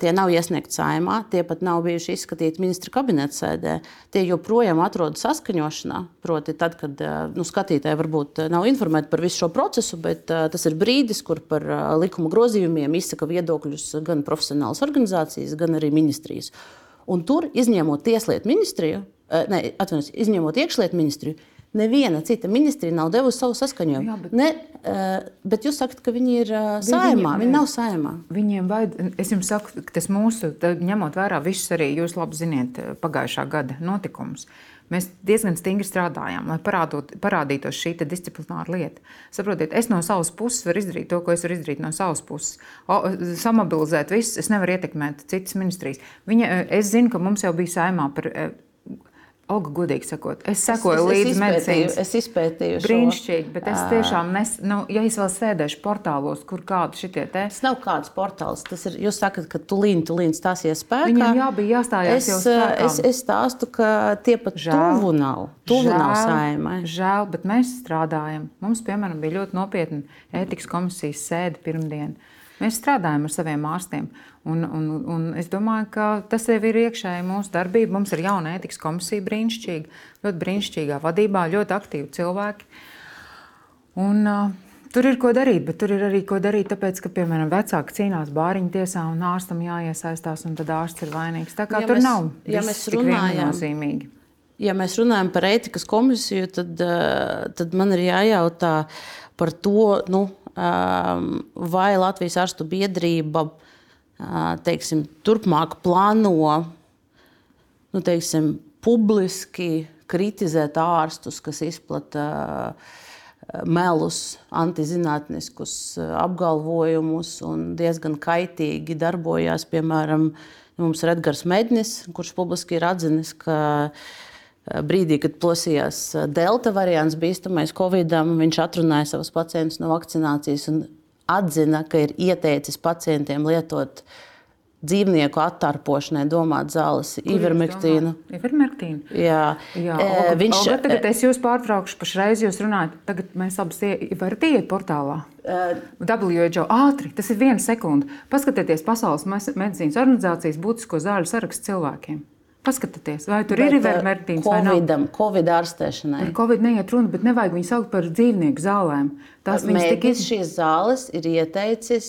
tie nav iesniegti saimā, tie pat nav bijuši izskatīti ministra kabineta sēdē. Tie joprojām atrodas saskaņošanā. Proti, tad, kad nu, skatītāji varbūt nav informēti par visu šo procesu, bet tas ir brīdis, kur par likuma grozījumiem izsaka viedokļus gan profesionālas organizācijas, gan arī ministrijas. Un tur, izņemot Tieslietu ministriju, ne, atvainojos, izņemot iekšlietu ministriju, neviena cita ministrija nav devusi savu saskaņojumu. Jā, bet... Ne, uh, bet jūs sakat, ka viņi ir uh, saimā. Viņi, viņi nav saimā. Viņiem vajag, es jums saku, tas mūsu, ņemot vērā visus arī jūs labi ziniet pagājušā gada notikumus. Mēs diezgan stingri strādājām, lai parādot, parādītos šī disciplināra lieta. Saprotiet, es no savas puses varu izdarīt to, ko es varu izdarīt no savas puses. O, samobilizēt visus, es nevaru ietekmēt citas ministrijas. Viņa, es zinu, ka mums jau bija saimā par Olga, godīgi sakot, es sekoju es, līdzi medicīnas. Es izpētīju, brīnišķīgi, bet es tiešām, nes, nu, ja es vēl sēdēšu portālos, kur kādi šitie te. Tas nav kāds portāls, tas ir, jūs sakat, ka tulīn, tulīn stāsies spēkā. Viņam jābija jāstājās es, jau spēkā. Es, es stāstu, ka tie pat Žēl. tuvu nav, tuvu Žēl. nav saimai. Žēl, bet mēs strādājam. Mums, piemēram, bija ļoti nopietna ētikas komisijas sēde pirmdien. Mēs strādājam ar saviem ārstiem. Un, un, un es domāju, ka tas jau ir iekšēji mūsu darbība. Mums ir jauna ētikas komisija, brīnišķīga, ļoti brīnišķīgā vadībā, ļoti aktīvi cilvēki. Un, uh, tur ir ko darīt, bet tur ir arī ko darīt, tāpēc, ka, piemēram, vecāki cīnās bāriņu tiesā un ārstam jāiesaistās, un tad ārsts ir vainīgs. Tā kā ja tur mēs, nav ja mēs runājam, ja mēs runājam par ētikas komisiju, tad, tad man ir jājautā par to, nu, vai Latvijas ārstu biedrība teiksim, turpmāk plāno nu, teiksim, publiski kritizēt ārstus, kas izplata melus, antizinātniskus apgalvojumus un diezgan kaitīgi darbojās. Piemēram, mums ir Edgars Mednis, kurš publiski ir atzinis, ka brīdī, kad plosījās delta variants, bīstamais Covidam, viņš atrunāja savus pacientus no vakcinācijas atzina, ka ir ieteicis pacientiem lietot dzīvnieku attarpošanai domāt zāles, ivermektīnu. Ivermektīnu. Jā, Jā Olga, viņš ir. Tagad es jūs pārtraukšu, pašreiz jūs runājat. Tagad mēs abas varat iet portālā. Uh, WHO ātri, tas ir viena sekunde. Paskatieties Pasaules medicīnas organizācijas būtisko zāļu sarakstu cilvēkiem. Paskatieties, vai tur bet, ir ivermektīns vai nav. Covid ārstēšanai. Par Covid neiet runa, bet nevajag viņu saukt par dzīvnieku zālēm. Tās Mēģis tik... šīs zāles ir ieteicis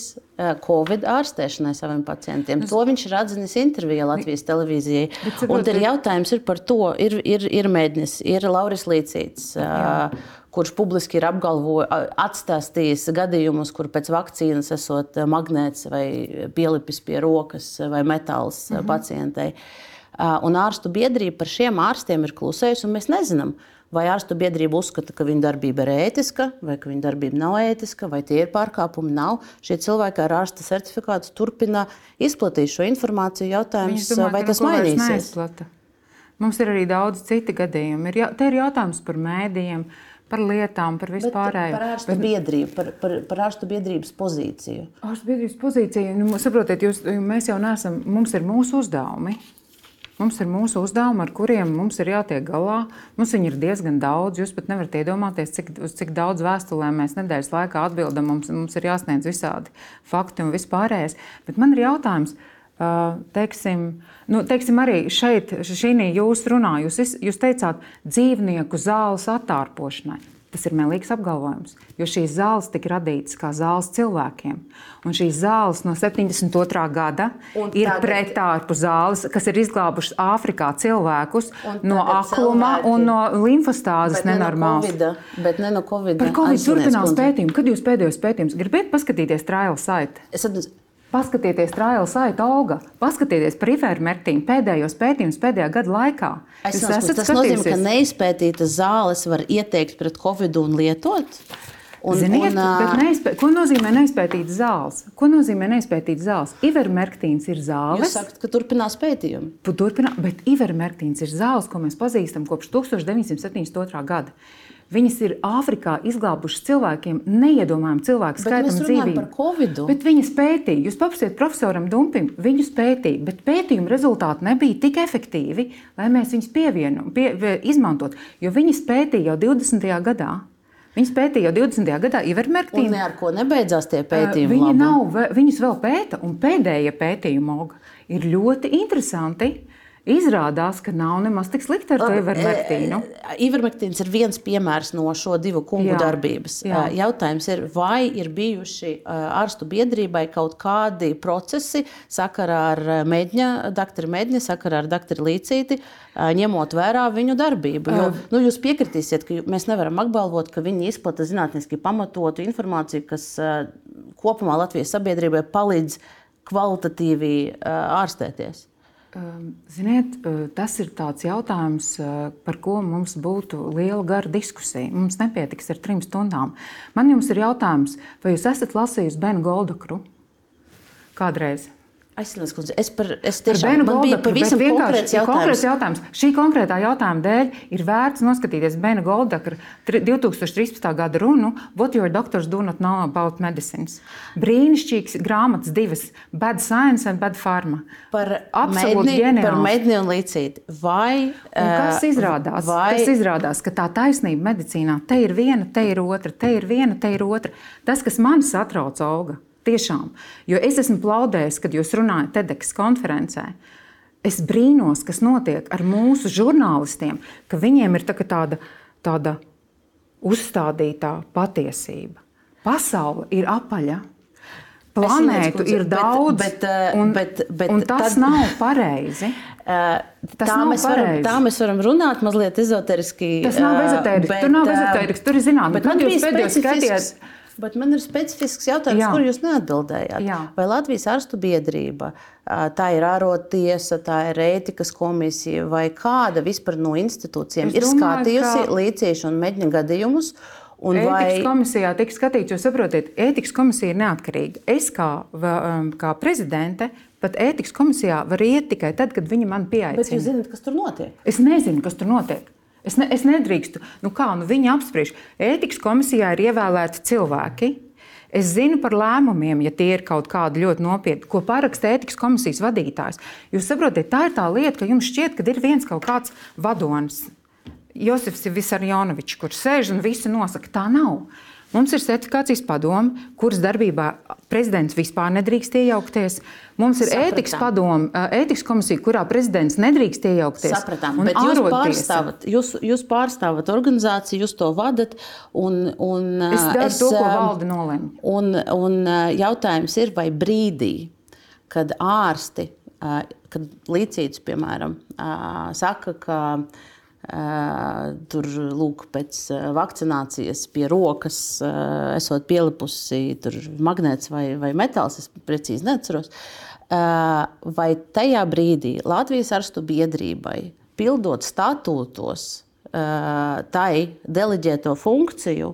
Covid ārstēšanai saviem pacientiem. Es... To viņš ir atzinis intervijā Latvijas televīzijai. Bet, un tad jautājums ir par to, ir, ir, ir mēģinis, ir Lauris Līcīts. Jā kurš publiski ir atstāstījis gadījumus, kur pēc vakcīnas esot magnēts vai pielipis pie rokas vai metāls mm -hmm. pacientei. Uh, Un ārstu biedrība par šiem ārstiem ir klusējusi, un mēs nezinām, vai ārstu biedrība uzskata, ka viņa darbība ir ētiska, vai ka viņa darbība nav ētiska, vai tie ir pārkāpumi. Nav. Šie cilvēki ar ārsta certifikātu turpina izplatīt šo informāciju. Jautājums, domā, vai tas mainīsies? Mums ir arī daudz citu gadījumu. Ir, te ir jautājums par mēdījiem. Par lietām, par vispārēju. Par ārstu bet, biedrību, par, par, par ārstu biedrības pozīciju. Ārstu biedrības pozīcija, nu, saprotiet, jūs, mēs jau neesam, mums ir mūsu uzdevumi. Mums ir mūsu uzdevumi, ar kuriem mums ir jātiek galā. Mums viņi ir diezgan daudz. Jūs pat nevarat iedomāties, cik, uz cik daudz vēstulēm mēs nedēļas laikā atbildam. Mums, mums ir jāsniedz visādi fakti un vispārējais. Bet man ir jautājums. Teiksim, nu, teiksim, arī šeit, šī jūs runājat, jūs, jūs teicāt, dzīvnieku zāles attārpošanai. Tas ir melīgs apgalvojums, jo šīs zāles tika radītas kā zāles cilvēkiem. Un šīs zāles no 72. gada un ir pretārpu zāles, kas ir izglābušas Āfrikā cilvēkus no akluma cilvēki, un no limfostāzes nenormālas. Ne no bet ne no Covid. Par Covid turpinās pētījumu. Kad jūs pēdējos pētījumus gribat paskatīties trial site? Es atceros, Paskatieties, Trājas saita auga, paskatieties par ivermektīnu pēdējos pētījumus pēdējā gada laikā. Es Jūs esat tas nozīmē, ka neizpētītas zāles var ieteikt pret covid un lietot? Un, Ziniet, un, neizpē... Ko nozīmē neizpētīt zāles? Ko nozīmē neizpētīt zāles? Ivermektīns ir zāles. Jūs sakat, ka turpinās pētījumi. Turpinā, bet ivermektīns ir zāles, ko mēs pazīstam kopš 1972. gada. Viņas ir Āfrikā izglābušas cilvēkiem neiedomājumu cilvēku skaitu un dzīvību. Par. Bet viņas pētīja, jūs paprasiet profesoram Dumpim, viņus pētīja, bet pētījuma rezultāti nebija tik efektīvi, lai mēs viņus pievienot, pie, izmantot. Jo viņas pētīja jau 20. gadā. Viņas pētīja jau 20. gadā Ivermektīnu. Un ar ko nebeidzās tie pētījumi? Viņi nav, viņus vēl pēta, un pēdējie pētījumi ir ļoti interesanti. Izrādās, ka nav nemaz tik slikti ar to ivermektīnu. Ivermektīns ir viens piemērs no šo divu kungu jā, darbības. Jā. Jautājums ir, vai ir bijuši ārstu biedrībai kaut kādi procesi sakarā ar Mēģņa, doktoru Mēģņa, sakarā ar doktoru Līcīti, ņemot vērā viņu darbību. Jo, nu, jūs piekritīsiet, ka mēs nevaram apgalvot, ka viņi izplata zinātniski pamatotu informāciju, kas kopumā Latvijas sabiedrībai palīdz kvalitatīvi ārstēties. Ziniet, tas ir tāds jautājums, par ko mums būtu liela gara diskusija. Mums nepietiks ar trim stundām. Man jums ir jautājums, vai jūs esat lasījusi Benu Goldakru kādreiz? Aizsmeļamies, kundze. Es, par, es tiešām man bija pavisam konkrēts jautājums. konkrēts jautājums. Šī konkrētā jautājuma dēļ ir vērts noskatīties Bena Goldakra 2013. gada runu What your doctors do not know about medicines. Brīnišķīgs grāmatas divas - Bad Science un Bad Pharma. Par absolūti. Par medni un līdzīti. Vai, un kas eh, izrādās? Vai... Kas izrādās, ka tā taisnība medicīnā te ir viena, te ir otra, te ir viena, te ir otra. Tas, kas man satrauc auga Tiešām. Jo es esmu plaudējis, kad jūs runājat TEDx konferencē. Es brīnos, kas notiek ar mūsu žurnālistiem, ka viņiem ir tā tāda, tāda uzstādītā patiesība. Pasaule ir apaļa. Planētu ir daudz, bet, bet, un, bet, bet, un tas tad, nav pareizi. Uh, tas tā, nav mēs pareizi. varam, tā mēs varam runāt mazliet ezoteriski. Tas nav. Uh, bet, tur nav ezoteriski. Tur ir zināms, kad jūs pēdējos skaties. Bet man ir specifisks jautājums, Jā. kur jūs neatbildējāt. Jā. Vai Latvijas ārstu biedrība, tā ir ārottiesa, tā ir ētikas komisija, vai kāda vispār no institūcijām es ir domāju, skatījusi ka... līdziešu un mēģina gadījumus? Un ētikas vai... komisijā tika skatīts, jo saprotiet, ētikas komisija ir neatkarīga. Es kā, kā prezidente pat ētikas komisijā varu iet tikai tad, kad viņi man pieaicina. Bet jūs zināt, kas tur notiek? Es nezinu, kas tur notiek. Es, ne, es nedrīkstu. Nu kā, nu viņi apspriež. Ētikas komisijā ir ievēlēti cilvēki. Es zinu par lēmumiem, ja tie ir kaut kādi ļoti nopietni, ko paraksta ētikas komisijas vadītājs. Jūs saprotat, tā ir tā lieta, ka jums šķiet, ka ir viens kaut kāds vadonis, Josifs Visarjonovičs, kurš sēž un visu nosaka. Tā nav. Mums ir certifikācijas padome, kuras darbībā prezidents vispār nedrīkst iejaukties. Mums ir Sapratām. ētikas padome, ētikas komisija, kurā prezidents nedrīkst iejaukties. Sapratām, bet jūs pārstāvat, jūs, jūs pārstāvat organizāciju, jūs to vadat. Un, un, es daru es, to, ko valde nolēma. Un, un jautājums ir, vai brīdī, kad ārsti, kad līdzīts, piemēram, saka, ka Tur lūk, pēc vakcinācijas pie rokas esot pielipusi magnēts vai, vai metāls, es precīzi neatceros. Vai tajā brīdī Latvijas arstu biedrībai, pildot statūtos, tai deleģēto funkciju,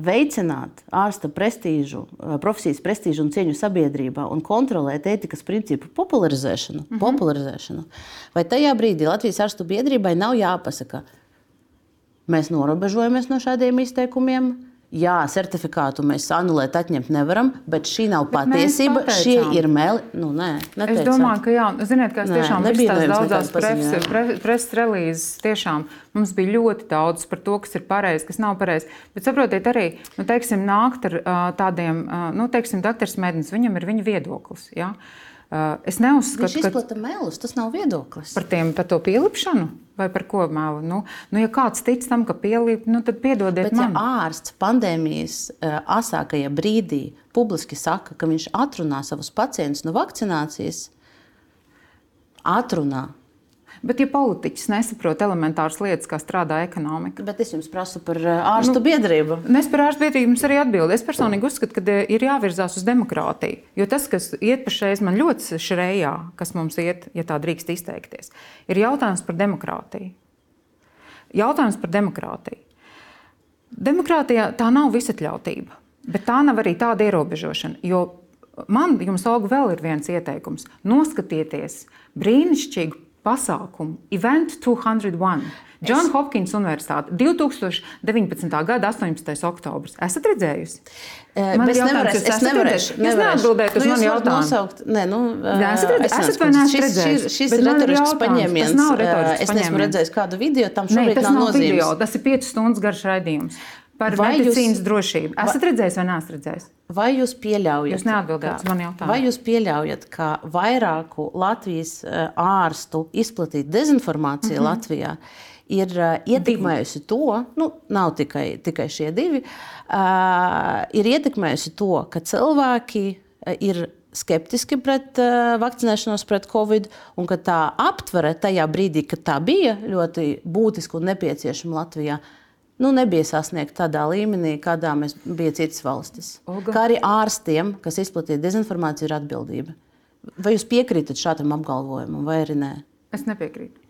veicināt ārsta prestīžu, profesijas prestīžu un cieņu sabiedrībā un kontrolēt ētikas principu popularizēšanu, mm -hmm. popularizēšanu, vai tajā brīdī Latvijas ārstu biedrībai nav jāpasaka, mēs norobežojamies no šādiem izteikumiem, jā, certifikātu mēs anulēt, atņemt nevaram, bet šī nav bet patiesība. Šie ir meli. Nu, nē, neteicāt. es domāju, ka jā, ziniet, ka es tiešām nebiju tās daudzās preses pre, pres relīzes. Tiešām mums bija ļoti daudz par to, kas ir pareizi, kas nav pareizi. Bet saprotiet, arī nu, teiksim, nākt ar tādiem, nu, teiksim, doktors Mednis, viņam ir viņa viedoklis. Ja? Uh, es neuzskatu, ir izplata melus, tas nav viedoklis. Par, tiem, par to pielipšanu? Vai par ko melu? Nu, nu, ja kāds tic tam, ka pielīp, nu, tad piedodiet Bet, man. Ja ārsts pandēmijas asākajā brīdī publiski saka, ka viņš atrunā savus pacientus no vakcinācijas, atrunā Bet, ja politiķis nesaprot elementāras lietas, kā strādā ekonomika, tad es jums prasu par eh, ārstu nu, biedrību. Mēs par ārstu biedrību jums arī atbildēsim. Es personīgi uzskatu, ka eh, ir jāvirzās uz demokrātiju. Jo tas, kas iet pašreiz man ļoti šrejā, kas mums iet, ja tā drīkst izteikties, ir jautājums par demokrātiju. Jautājums par demokrātiju. Demokrātijā tā nav visatļautība, bet tā nav arī tāda ierobežošana. Jo man, jums, Olga, vēl ir viens ieteikums. Noskatieties brīnišķīgu pasākumu Event 201. John es... Hopkins Universitāte 2019. gada 18. oktobris. Esat redzējusi? Man ir jautājums, es, es nevarēšu. Jūs neatbildējat uz nu, manu jautājumu. Nosaukt, ne, nu, Nē, esat redzējis, esat vai neesat redzējis? Šis, šis ir retorisks paņēmiens. Retorisks Es neesmu redzējis kādu video, tam šobrīd Nē, tas nav nav nozīmes. video, tas ir 5 stundas garš raidījums. Par vai medicīnas jūs, drošību. Esat redzējis vai neesat redzējis? Vai jūs pieļaujat? Jūs neatbildējat uz manu jautājumu. Vai jūs pieļaujat, ka vairāku Latvijas ārstu izplatīta dezinformācija mm -hmm. Latvijā ir uh, ietekmējusi to, nu, nav tikai, tikai šie divi, uh, ir ietekmējusi to, ka cilvēki ir skeptiski pret uh, vakcinēšanos pret covid, un ka tā aptvere tajā brīdī, kad tā bija ļoti būtiska un nepieciešama Latvijā, nu, nebija sasniegta tādā līmenī, kādā mēs bija citas valstis. Olga. Kā arī ārstiem, kas izplatīja dezinformāciju, ir atbildība. Vai jūs piekrītat šādam apgalvojumam, vai arī nē? Es nepiekrītu.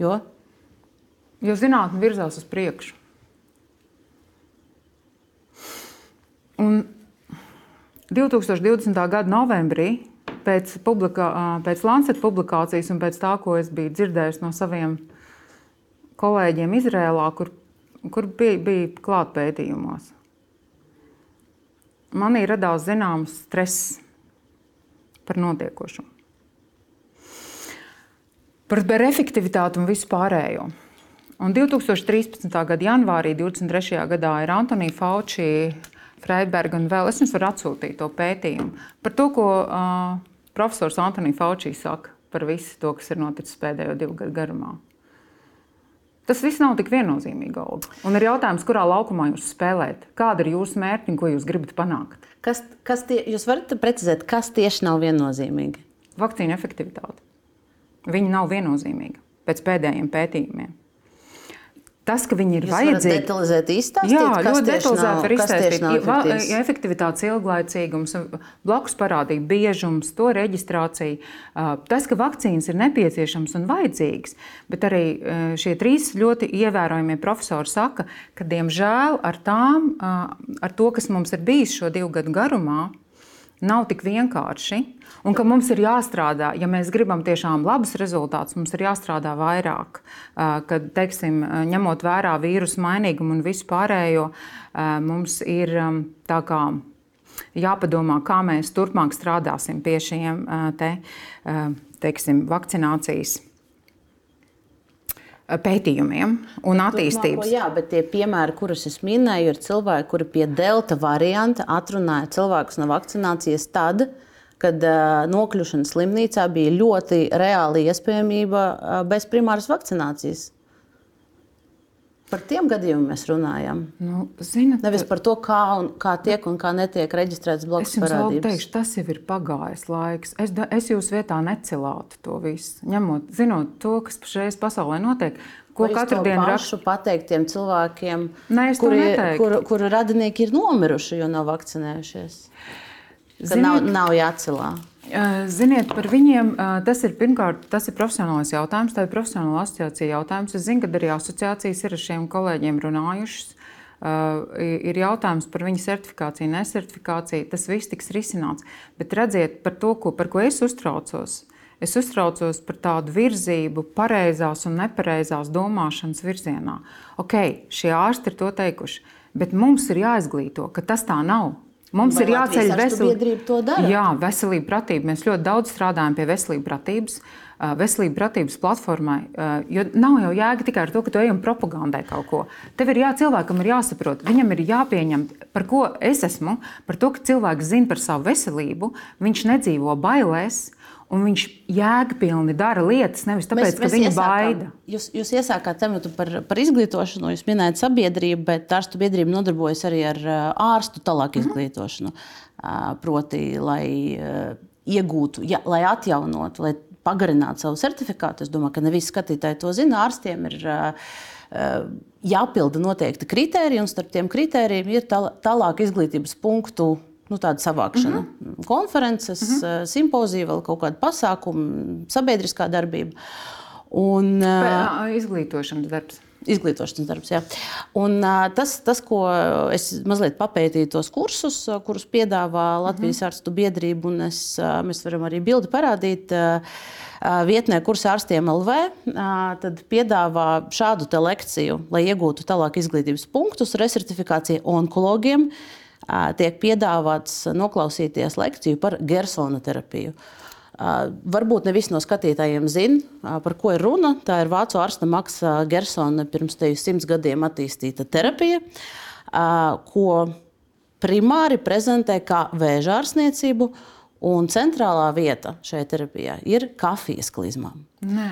Jo? Jo zinātnē virzās uz priekšu. Un 2020. gada novembrī, pēc, publikā, pēc Lancet publikācijas un pēc tā, ko es biju dzirdējis no saviem kolēģiem Izrēlā, kur, kur bija, bija klāt pētījumos, manī radās zināms stress par notiekošo. Par, efektivitāti un visu pārējo. Un 2013. gada janvārī, 23. gadā, ir Antonija Fauci, Freiberga un vēl es jums varu atsūtīt to pētījumu par to, ko uh, profesors Antonija Fauci saka par visu to, kas ir noticis pēdējo divu gadu garumā. Tas viss nav tik viennozīmīgi, Olga. Un ir jautājums, kurā laukumā jūs spēlējat? Kāda ir jūsu mērķa un ko jūs gribat panākt? Kas, kas tie, jūs varat precizēt, kas tieši nav viennozīmīgi? Vakcīna efektivitāte. Viņa nav viennozīmīga pēc pēdējiem pētījumiem. Tas, ka viņi ir Jūs vajadzīgi, detalizēt izstāstīt, Jā, ļoti detalizēti var izstāstīt. Va- efektīvs? Efektivitātes ilglaicīgums, blakus parādība biežums, to reģistrācija. Tas, ka vakcīnas ir nepieciešams un vajadzīgas, bet arī šie trīs ļoti ievērojamie profesori saka, ka diemžēl ar tām, ar to, kas mums ir bijis šo divu gadu garumā, nav tik vienkārši. Un ka mums ir jāstrādā, ja mēs gribam tiešām labus rezultātus, mums ir jāstrādā vairāk. Kad, teiksim, ņemot vērā vīrusu mainīgumu un visu pārējo, uh, mums ir tā kā jāpadomā, kā mēs turpmāk strādāsim pie šiem te, teiksim, vakcinācijas pētījumiem un attīstības. Turpmāko, jā, bet tie piemēri, kurus es minēju, ir cilvēki, kuri pie delta varianta atrunāja cilvēkus no vakcinācijas tad, kad uh, nokļūšana slimnīcā bija ļoti reāla iespējamība uh, bez primāras vakcinācijas. Par tiem gadījumiem mēs runājam. Nu, zinat, Nevis par to, kā, un, kā tiek un kā netiek reģistrēts blakus parādības. teikšu, tas jau ir pagājis laiks. Es, da- es jūsu vietā necelātu to visu. Ņemot, zinot to, kas pašreiz pasaulē notiek, ko katru dienu rakstu. pateikt tiem cilvēkiem, Nē, kuri, kuru, kuru radinieki ir nomiruši, jo nav vakcinējušies. Ziniet- nav, nav jācelā. Ziniet, par viņiem tas ir pirmkārt tas ir profesionālais jautājums, tā ir profesionāla asociācija jautājums. Es zinu, ka arī asociācijas ir ar šiem kolēģiem runājušas. Ir jautājums par viņu certifikāciju, nesertifikāciju. Tas viss tiks risināts. Bet redziet, par to, ko, par ko es uztraucos. Es uztraucos par tādu virzību, pareizās un nepareizās domāšanas virzienā. Ok, šie ārsti ir to teikuši, bet mums ir jāizglīto, ka tas tā nav. Mums Vai ir jāceļ veselība. Jā, veselība, pratība. Mēs ļoti daudz strādājam pie veselības pratības. ā, Veselība pratības platformai. Jo nav jau jēga tikai ar to, ka tu ej un propagandē kaut ko. Tev ir jā, cilvēkam ir jāsaprot, viņam ir jāpieņem, par ko es esmu, par to, ka cilvēks zina par savu veselību, viņš nedzīvo bailēs. Un viņš jēgpilni dara lietas, nevis tāpēc, ka viņa baida. Jūs, jūs iesākāt tematu par, par izglītošanu, jūs minējāt sabiedrību, bet ārstu biedrība nodarbojas arī ar ārstu tālāku izglītošanu. Ā, Proti, lai iegūtu, ja, lai atjaunotu, lai pagarinātu savu certifikātu. Es domāju, ka ne visi skatītāji to zina. Ārstiem ir jāpilda noteikti kriteriji, un starp tiem kritērijiem ir tāl- tālāk izglītības punktu nu, tāda savākšana. Mm -hmm. Konferences, mm -hmm. simpozija, vēl kaut kāda pasākuma, sabiedriskā darbība. Un, uh, Pē- Izglītošanas darbs. Izglītošanas darbs. Jā. Un, tas, tas, ko es mazliet papētīju, tos kursus, kurus piedāvā Latvijas mm. ārstu biedrība, un es, mēs varam arī bildi parādīt. Vietnē, kurš ārstiem LV, tad piedāvā šādu lekciju, lai iegūtu tālāk izglītības punktus, resertifikācija onkologiem. Tiek piedāvāts noklausīties lekciju par Gersona terapiju. Varbūt ne visi no skatītājiem zina, par ko ir runa. Tā ir vācu ārsta Maksa Gersona pirms simts gadiem attīstīta terapija, ko primāri prezentē kā vēža ārstniecību. Un centrālā vieta šajā terapijā ir kafijas klizmām. Nē.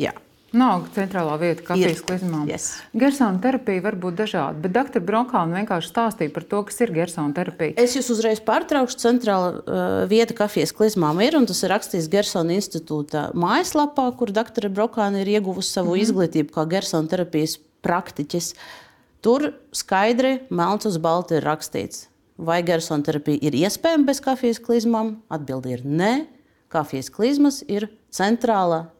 Jā. Nav centrālā vieta kafijas klizmām. Yes. Gersona terapija var būt dažāda, bet dr. Bronkāna vienkārši stāstīja par to, kas ir Gersona terapija. Es jūs uzreiz pārtraukšu. Centrāla uh, vieta kafijas klizmām ir, un tas ir rakstīts Gersona institūta mājaslapā, kur dr. Bronkāna ir ieguvusi savu mm -hmm. izglītību kā Gersona terapijas praktiķis. Tur skaidri, melns uz balta ir rakstīts, vai Gersona terapija ir iespējama bez kafijas klizmām. Atbilde ir nē. Kafijas klizmas ir centrāla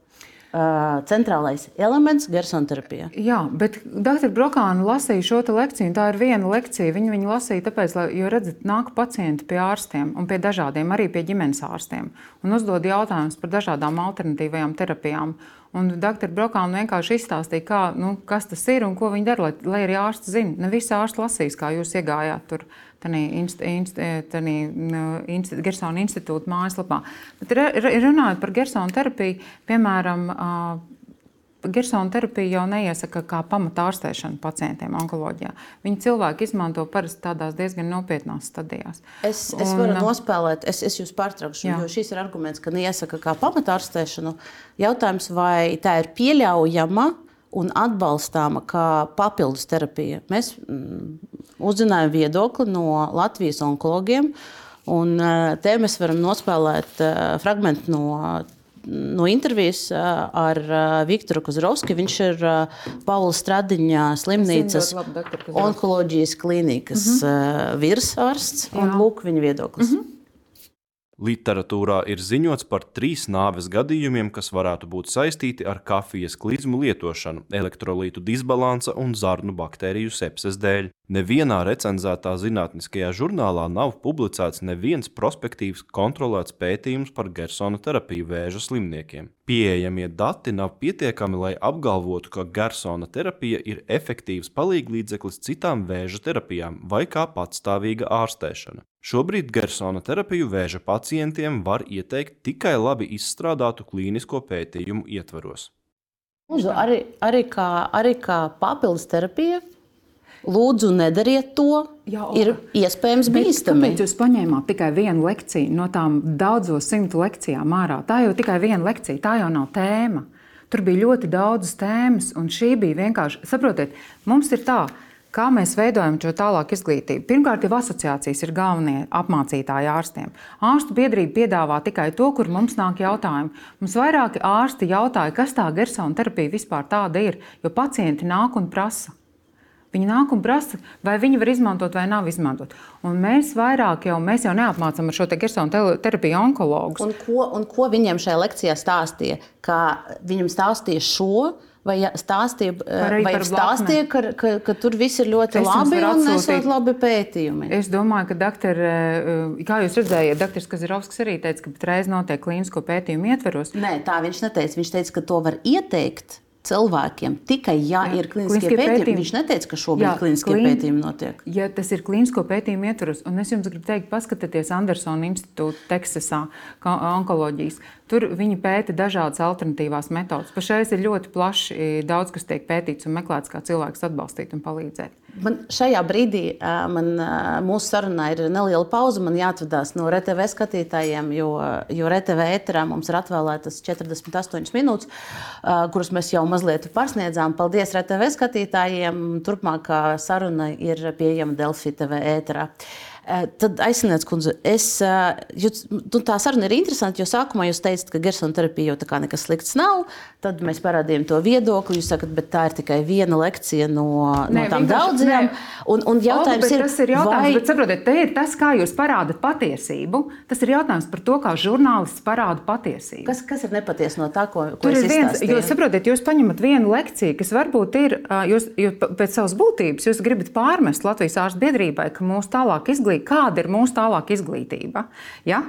centrālais elements Gersona terapijā. Jā, bet dr. Brokāna lasīja šo lekciju. Tā ir viena lekcija. Viņa viņu lasīja tāpēc, lai, jo redzat, nāk pacienti pie ārstiem un pie dažādiem, arī pie ģimenes ārstiem un uzdod jautājumus par dažādām alternatīvajām terapijām. Un dr. Brokāna vienkārši izstāstīja, kā, nu, kas tas ir un ko viņi dara, lai, lai arī ārsts zinātu. Ne visi ārsti lasīs, kā jūs iegājāt tur Gersona institūta mājaslapā. Bet runājot par Gersona terapiju, piemēram, Gersona terapija jau neiesaka kā pamata ārstēšanu pacientiem onkoloģijā. Viņi cilvēki izmanto parasti tādās diezgan nopietnās stadijās. Es, es un, varu nospēlēt, es, es jūs pārtraukšu, jā. jo šis ir arguments, ka neiesaka kā pamata ārstēšanu. Jautājums, vai tā ir pieļaujama un atbalstāma kā papildus terapija. Mēs mm, uzzinājām viedokli no Latvijas onkologiem. Un eh, te mēs varam nospēlēt uh, fragment no, no intervijas uh, ar uh, Viktoru Kozrovski. Viņš ir uh, Paula Stradiņa slimnīcas onkoloģijas klīnikas mm -hmm. virsārsts. Lūk, viņa viedoklis. Mm -hmm. Literatūrā ir ziņots par trīs nāves gadījumiem, kas varētu būt saistīti ar kafijas klizmu lietošanu, elektrolītu disbalansa un zarnu baktēriju sepses dēļ. Nevienā recenzētā zinātniskajā žurnālā nav publicēts neviens prospektīvs kontrolēts pētījums par Gersona terapiju vēža slimniekiem. Pieejamie dati nav pietiekami, lai apgalvotu, ka Gersona terapija ir efektīvs palīglīdzeklis citām vēža terapijām vai kā patstāvīga ārstēšana. Šobrīd Gersona terapiju vēža pacientiem var ieteikt tikai labi izstrādātu klīnisko pētījumu ietvaros. Lūdzu, arī, arī, kā, arī kā papildus terapija, lūdzu, nedariet to. Jā, ir iespējams bīstami. Kāpēc jūs paņēmāt tikai vienu lekciju no tām daudzo simtu lekcijām ārā? Tā jau tikai viena lekcija, tā jau nav tēma. Tur bija ļoti daudz tēmas, un šī bija vienkārši, saprotiet, mums ir tā, ka Kā mēs veidojam šo tālāku izglītību? Pirmkārt, jau asociācijas ir galvenie apmācītāji ārstiem. Ārstu biedrība piedāvā tikai to, kur mums nāk jautājumi. Mums vairāki ārsti jautāja, kas tā Gersona terapija vispār tāda ir, jo pacienti nāk un prasa. Viņi nāk un prasa, vai viņi var izmantot vai nav izmantot. Un mēs vairāk jau, mēs jau neapmācām ar šo te Gersona terapiju onkologus. Un ko, un ko viņiem šajā lekcijā stāstīja? Kā viņam stāstīja šo? Vai stāstīja, vai stāstīja ka, ka, ka tur viss ir ļoti es labi un nesot labi pētījumi? Es domāju, ka doktor, eh, kā jūs redzējāt, doktors Kazarovskis arī teica, ka reiz notiek klīnisko pētījumu ietveros. Nē, tā viņš neteica. Viņš teica, ka to var ieteikt cilvēkiem tikai, ja jā, ir klīniskie pētījumi. pētījumi. Viņš neteica, ka šobrīd jā, klīniskie klīn... pētījumi notiek. Ja tas ir klīnisko pētījumu ietvaros, un es jums gribu teikt, paskatieties Andersona institūta Teksasā, onkoloģijas. Tur viņi pēta dažādas alternatīvās metodas. Pašreiz ir ļoti plaši daudz, kas tiek pētīts un meklēts, kā cilvēks atbalstīt un palīdzēt. Man šajā brīdī man, mūsu sarunā ir neliela pauze. Man jāatvadās no RTV skatītājiem, jo, jo RTV ēterā mums ir atvēlētas 48 minūtes, kuras mēs jau mazliet pārsniedzām. Paldies RTV skatītājiem! Turpmākā saruna ir pieejama Delfi TV ēterā. Tad aizsniedz, kundze, es, jūs, nu, tā saruna ir interesanta, jo sākumā jūs teicāt, ka Gersona terapija jau tā kā nekas slikts nav. Tad mēs parādījām to viedokli. Jūs sakat, bet tā ir tikai viena lekcija no, Nē, no tām daudzajām. Un, un jautājums Olga, ir, tas ir jautājums, vai... bet saprotiet, te ir tas, kā jūs parādat patiesību. Tas ir jautājums par to, kā žurnālists parāda patiesību. Kas, kas ir nepatiesa no tā, ko, ko Tur ir viens, jūs saprotat, jūs paņemat vienu lekciju, kas varbūt ir, jūs, jūs pēc savas būtības, jūs gribat pārmest Latvijas ārstu biedrībai, ka mūsu tālāk izglītība, kāda ir mūsu tālāk izglītība. Ja?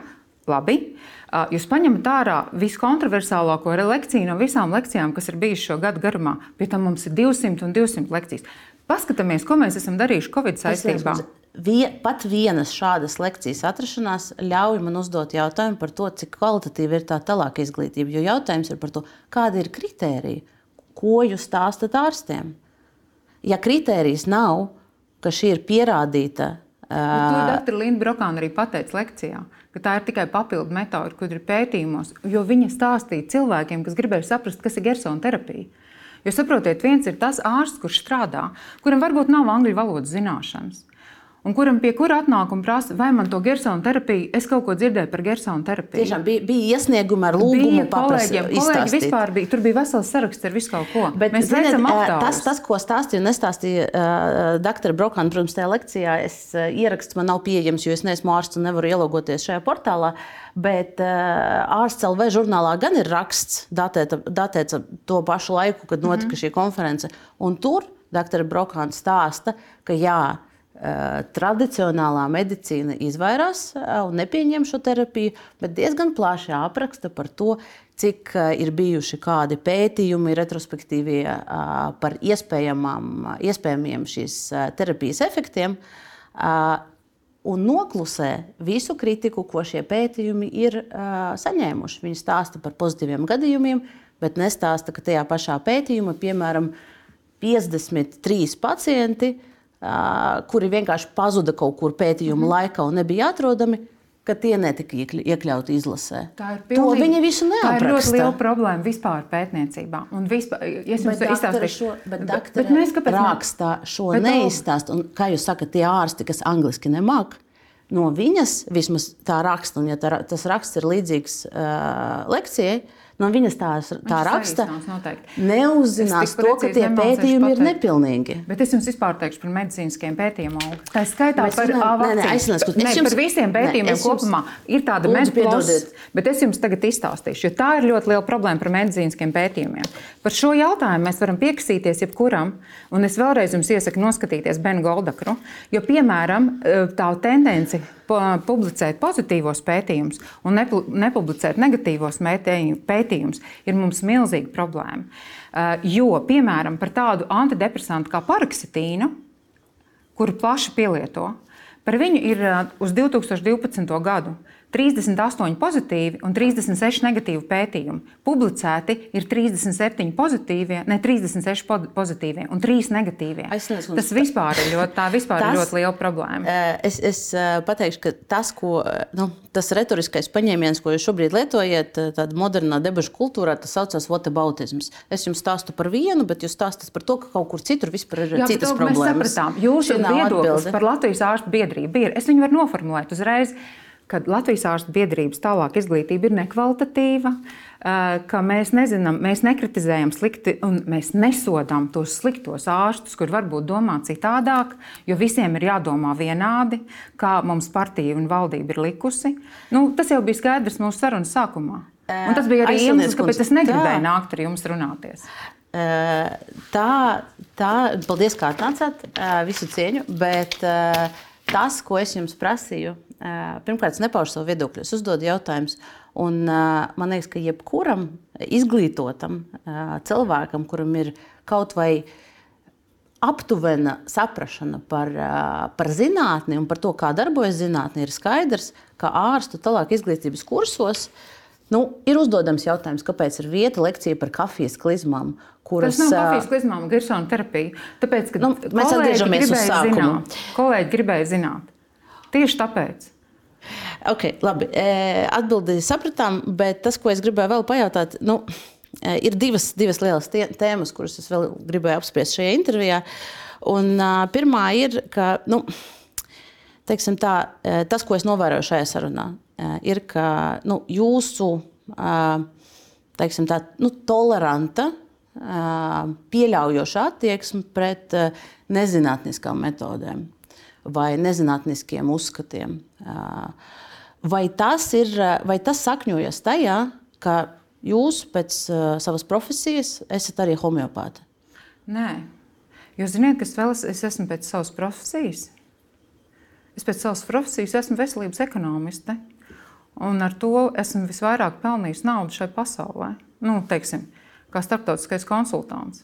Labi. Ā, Jūs paņemat ārā viskontroversālāko lekciju no visām lekcijām, kas ir bijušas šo gadu garumā. Pie tam mums ir 200 un 200 lekcijas. Paskatāmies, ko mēs esam darījuši Covid saistībā. Vie, pat vienas šādas lekcijas atrašanās ļauj man uzdot jautājumu par to, cik kvalitatīva ir tā tālāka izglītība. Jo jautājums ir par to, kāda ir kritērija, ko jūs stāstat ārstiem. Ja kritērijas nav, ka šī ir pierādīta, Bet To dr. Linda Brokāna arī pateica lekcijā, ka tā ir tikai papildu metode, kur ir pētījumos. Jo viņa stāstīja cilvēkiem, kas gribēja saprast, kas ir gersona terapija. Jo saprotiet, viens ir tas ārsts, kurš strādā, kuram varbūt nav angļu valodas zināšanas. Un kuram pie kura atnāk un prasa, vai man to gersona terapiju, es kaut ko dzirdēju par gersona terapiju. tiešām bija, bija iesniegumi ar lūgumu bija kolēģiem, kolēģi vispār bija. Tur bija vesels saraksts ar visu kaut ko. Bet, Mēs ziniet, tas, tas, ko stāstīja un nestāstīja uh, dr. Brokāna, protams, tajā lekcijā, es, uh, ieraksts man nav pieejams, jo es neesmu ārsts un nevaru ielogoties šajā portālā. Bet uh, ārsts LV žurnālā gan ir raksts, datēta, datēts ap to pašu laiku, kad notika mm -hmm. šī konference. Un tur dr. Brokāna stāsta, ka jā, tradicionālā medicīna izvairās uh, un nepieņem šo terapiju, bet diezgan plaši apraksta par to, cik uh, ir bijuši kādi pētījumi, retrospektīvie par iespējamiem šīs terapijas efektiem. Un noklusē visu kritiku, ko šie pētījumi ir saņēmuši. Viņi stāsta par pozitīviem gadījumiem, bet nestāsta, ka tajā pašā pētījumā, piemēram, 53 pacienti, kuri vienkārši pazuda kaut kur pētījuma mm laikā un nebija atrodami, ka tie netika iekļ- iekļauti izlasē. Tā ir pilnīgi- viņi visu Tā ir ļoti neapraksta. liela problēma vispār pētniecībā. Un vispār, es jums izstāstīšu, šo, bet, bet, bet mēs kāpēc ne- rakstā šo Bet, Olga, neizstāst. Un, kā jūs sakat, tie ārsti, kas angliski nemāk, no viņas vismaz tā raksta, un ja tā, tas raksts ir līdzīgs uh, lekcijai, no viņas tā, tā raksta, neuzzinās to, ka tie pētījumi ir nepilnīgi. Bet es jums vispār teikšu par medicīniskiem pētījumiem. Tā skaitā par runājam- A nē, nē, vakcīnu. aizsniedz, kur- Nē, es jums- par visiem nē, pētījumiem es jums- kopumā ir tāda medicīnas, bet es jums tagad izstāstīšu, jo tā ir ļoti liela problēma par medicīniskiem pētījumiem. Par šo jautājumu mēs varam piekasīties jebkuram, un es vēlreiz jums iesaku noskatīties Benu Goldakru, jo, piemēram, tā tendence publicēt pozitīvos pētījumus un nepu- nepublicēt negatīvos pētījumus ir mums milzīga problēma. Uh, Jo, piemēram, par tādu antidepresantu kā paraksitīnu, kuru plaši pielieto, par viņu ir uh, uz 2012. gadu 38 pozitīvi un 36 negatīvi pētījumi. Publicēti ir 37 pozitīvie, ne 36 po- pozitīvie un 3 negatīvie. Aizsniedz, Tas vispār ir ļoti, tā vispār Tas- ir ļoti liela problēma. Es, es pateikšu, ka tas, ko, nu, tas retoriskais paņēmiens, ko jūs šobrīd lietojat, tādā modernā debašu kultūrā, tas saucās whataboutisms. Es jums stāstu par vienu, bet jūs stāstat par to, ka kaut kur citur vispār ir Jā, citas problēmas. Mēs sapratām, jūsu viedoklis par Latvijas ārstu biedrību ir. Es viņu varu noformulēt uzreiz, ka Latvijas ārstu biedrības tālāk izglītība ir nekvalitatīva, ka mēs nezinām, mēs nekritizējam slikti un mēs nesodām tos sliktos ārstus, kur varbūt domā citādāk, jo visiem ir jādomā vienādi, kā mums partija un valdība ir likusi. Nu, tas jau bija skaidrs mūsu sarunas sākumā. Un tas bija arī iemesls, kāpēc es negribēju tā. nākt ar jums runāties. Tā, tā, paldies, kā atnācāt, visu cieņu. Bet tas, ko es jums prasīju, pirmkārt, es nepaužu savu viedokli, es uzdodu jautājumus. Un, man liekas, ka jebkuram izglītotam cilvēkam, kuram ir kaut vai aptuvena saprāšana par, par zinātni un par to, kā darbojas zinātne, ir skaidrs, ka ārstu tālāk izglītības kursos nu, ir uzdodams jautājums, kāpēc ir vieta lekcija par kafijas klizmām. Kuras, Tas nav kafijas klizmām, Gersona terapija. Tāpēc, Nu, mēs atgriežamies uz gribēja sākumu. zināt. Kolēģi gribēja zināt. Tieši tāpēc. Okay, labi, e, atbildi sapratām, bet tas, ko es gribēju vēl pajautāt, nu, e, ir divas, divas lielas tēmas, kuras es vēl gribēju apspriest šajā intervijā. Un, uh, pirmā ir, ka nu, tā, tas, ko es novēroju šajā sarunā, ir, ka nu, jūsu teiksim, tā, nu, toleranta, pieļaujoša attieksme pret nezinātniskām metodēm vai nezinātniskiem uzskatiem. Vai tas, ir, vai tas sakņojas tajā, ka jūs pēc savas profesijas esat arī homeopāti? Nē, jūs zināt, kas vēl es, es esmu pēc savas profesijas. Es pēc savas profesijas esmu veselības ekonomiste. Un ar to esmu visvairāk pelnījis naudu šai pasaulē. Nu, teiksim, kā starptautiskais konsultants.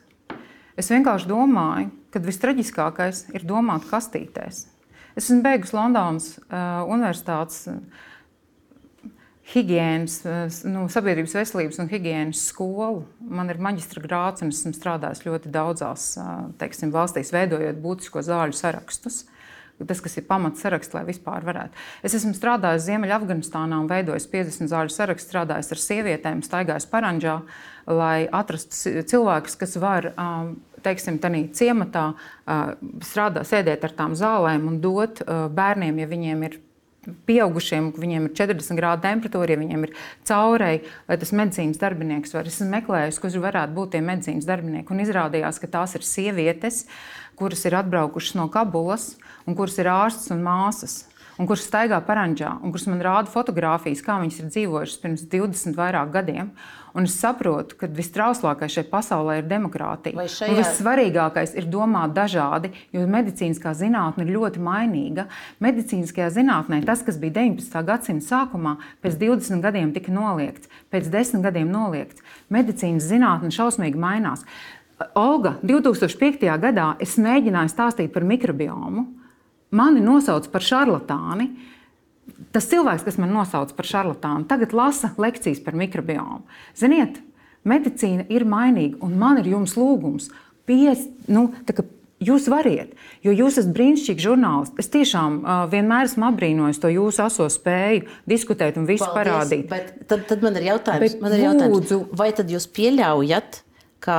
Es vienkārši domāju, ka vistraģiskākais ir domāt kastītēs. Es esmu beigusi Londonas uh, Universitātes higiēnas, uh, nu, sabiedrības veselības un higiēnas skolu. Man ir maģistra grāts, un esmu strādājis ļoti daudzās uh, teiksim, valstīs, veidojot būtisko zāļu sarakstus tas, kas ir pamats saraksts, lai vispār varētu. Es esmu strādājis Ziemeļafganistānā un veidojis 50 zāļu sarakstu, strādājis ar sievietēm, staigājis paranģā, lai atrastu cilvēkus, kas var. Um, teiksim, tādā ciematā uh, strādā, sēdēt ar tām zālēm un dot uh, bērniem, ja viņiem ir pieaugušiem, viņiem ir 40 grādu temperatūra, ja viņiem ir caurēji, lai tas medicīnas darbinieks var. Es esmu meklējis, kurš varētu būt tie medicīnas darbinieki, un izrādījās, ka tās ir sievietes, kuras ir atbraukušas no Kabulas un kuras ir ārstas un māsas. Un kurš staigā parāņģā, un kurš man rāda fotogrāfijas, kā viņas ir dzīvojušas pirms 20 vairāk gadiem. Un es saprotu, ka vistrauslākais šajā pasaulē ir demokrātija. Šajā... Vissvarīgākais ir domāt dažādi, jo medicīniskā zinātne ir ļoti mainīga. Medicīniskajā zinātnē tas, kas bija 19. gadsimta sākumā, pēc 20 gadiem tika noliegts, pēc 10 gadiem noliegts. Medicīnas zinātne šausmīgi mainās. Olga, 2005. gadā es mēģināju stāstīt par mikrobiomu mani nosauc par šarlatāni. Tas cilvēks, kas man nosauc par šarlatānu, tagad lasa lekcijas par mikrobiomu. Ziniet, medicīna ir mainīga, un man ir jums lūgums. Pies, nu, Jūs variet, jo jūs esat brīnišķīgi žurnālisti. Es tiešām uh, vienmēr esmu apbrīnojis to jūsu aso spēju diskutēt un visu Paldies, parādīt. Bet tad, tad man ir jautājums, man ir jautājums lūdzu, vai tad jūs pieļaujat, ka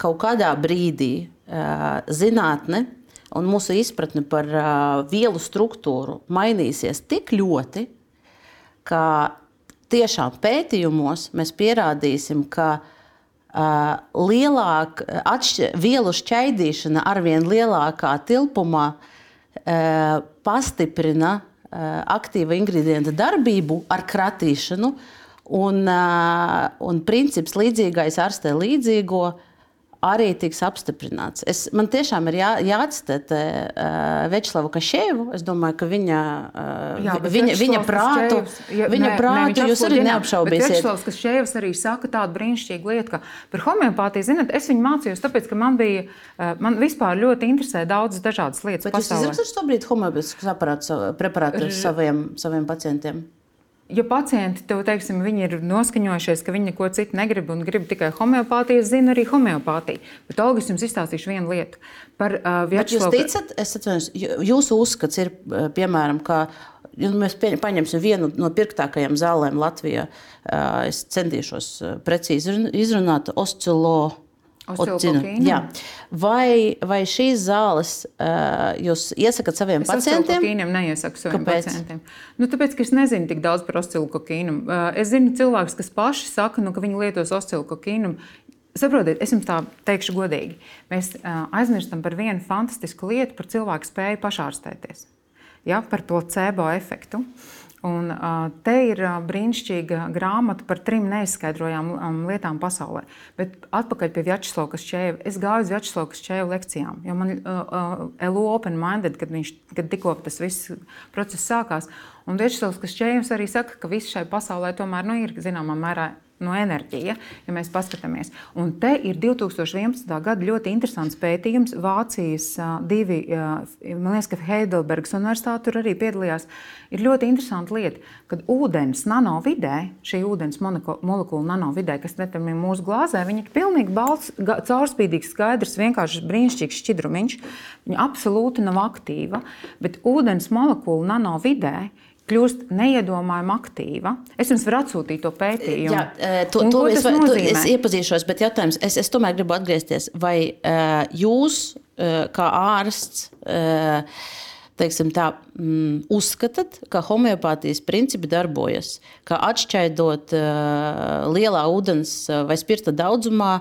kaut kādā brīdī uh, zinātne un mūsu izpratne par vielu struktūru mainīsies tik ļoti, ka tiešām pētījumos mēs pierādīsim, ka lielāka atšķi, vielu šķaidīšana ar vien lielākā tilpumā pastiprina aktīva ingredienta darbību ar kratīšanu, un, un princips līdzīgais ārstē līdzīgo uh, arī tiks apstiprināts. Es, man tiešām ir jā, jāatstāt uh, Večslavu Kašēvu. Es domāju, ka viņa, uh, jā, viņa, viņa prātu, ja, viņa nē, prātu nē, jūs arī neapšaubīsiet. Večslavs Kašēvs arī saka tādu brīnišķīgu lietu, ka par homeopātiju, zinat, es viņu mācījos, tāpēc, ka man bija, uh, man vispār ļoti interesē daudzas dažādas lietas. Bet pasaulē. jūs izrakstat šobrīd homeopātiskus preparātus saviem, saviem pacientiem? Ja pacienti tev teiksim, ir noskaņojušies, ka viņi neko citu negrib un grib tikai homeopātiju, es zinu arī homeopātiju. Bet, Olga, jums izstāstīšu vienu lietu par uh, Vjačeslavu. Jūs ticat, es atceros, jūsu uzskats ir, piemēram, ka mēs paņemsim vienu no pirktākajām zālēm Latvijā. Es centīšos precīzi izrunāt oscilo Jā. Vai, vai šīs zāles uh, jūs iesakāt saviem es pacientiem? Es neiesaku saviem Kāpēc? pacientiem. Nu, tāpēc, ka es nezinu tik daudz par oscilokokīnu. Uh, es zinu cilvēkus, kas paši saka, nu, ka viņi lietos oscilokokīnu. Saprotiet, es jums tā teikšu godīgi. Mēs uh, aizmirstam par vienu fantastisku lietu, par cilvēku spēju pašārstēties. Ja, par to cēbo efektu. Uh, Un, uh, te ir uh, brīnišķīga grāmata par trim neizskaidrojām lietām pasaulē. Bet atpakaļ pie Vjačslava Čēva. Es gāju uz Vjačslava Čēva lekcijām, jo man uh, uh, LO open minded, kad, viņš, kad tikko tas viss process sākās. Un Vjačslavs Čēvs arī saka, ka viss šai pasaulē tomēr nu, ir zināmā mērā no enerģija, ja mēs paskatāmies. Un te ir 2011. gada ļoti interesants pētījums. Vācijas divi, man liekas, ka Heidelbergas Universitāte tur arī piedalījās. Ir ļoti interesanti lieta, kad ūdens nanovidē, šī ūdens molekula nanovidē, kas netam ir mūsu glāzē, viņa ir pilnīgi balts, caurspīdīgs, skaidrs, vienkārši brīnišķīgs šķidrumiņš. Viņa absolūti nav aktīva, bet ūdens molekula nanovidē kļūst neiedomājami aktīva. Es jums varu atsūtīt to pētījumu. Jā, e, to, to es, to es iepazīšos, bet jautājums, es, es tomēr gribu atgriezties, vai uh, jūs uh, kā ārsts uh, teiksim, tā, mm, uzskatāt, ka homeopātijas principi darbojas, ka atšķaidot uh, lielā ūdens vai spirta daudzumā,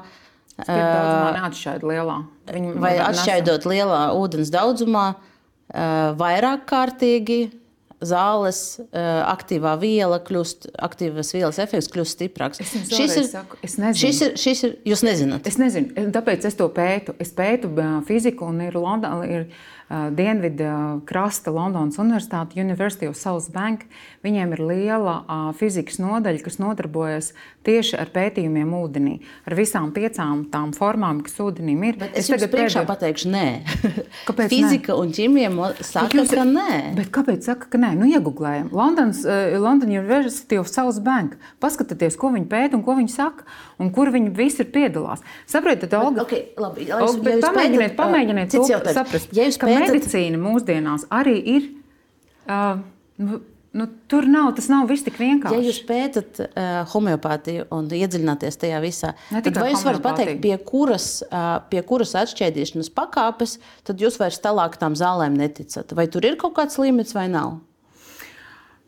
Spirta daudzumā neatšķaida lielā. Viņi vai atšķaidot nesam. lielā ūdens daudzumā, uh, vairāk kārtīgi zāles aktīvā viela kļūst, aktīvas vielas efekts kļūst stiprāks. Šis ir, saku, šis ir, šis ir, jūs nezināt. Es nezinu, tāpēc es to pētu. Es pētu fiziku un ir Londonā. Ir, dienvidu krasta Londonas Universitāte, University of South Bank. Viņiem ir liela fizikas nodaļa, kas nodarbojas tieši ar pētījumiem ūdenī, ar visām piecām tām formām, kas ūdenim ir. Bet es, es tagad priekšā pēdējo... pateikšu, nē. Kāpēc? Fizika nē? un ķīmija saka, jūs... ka nē. Bet kāpēc saka, ka nē? Nu, iegūlējam. Londons, uh, London University of South Bank. Paskatieties, ko viņi pēta un ko viņi saka, un kur viņi visi ir piedalās. Saprotiet, Olga, okay, labi, Olga, ja pamēģiniet, pētat, pamēģiniet to saprast. Ja ka pētat... medicīna mūsdienās arī ir. Uh, nu, tur nav, tas nav viss tik vienkārši. Ja jūs pētat uh, homeopātiju un iedziļināties tajā visā, tad vai jūs varat pateikt, pie kuras, uh, pie kuras atšķēdīšanas pakāpes, tad jūs vairs tālāk tām zālēm neticat? Vai tur ir kaut kāds limits vai nav?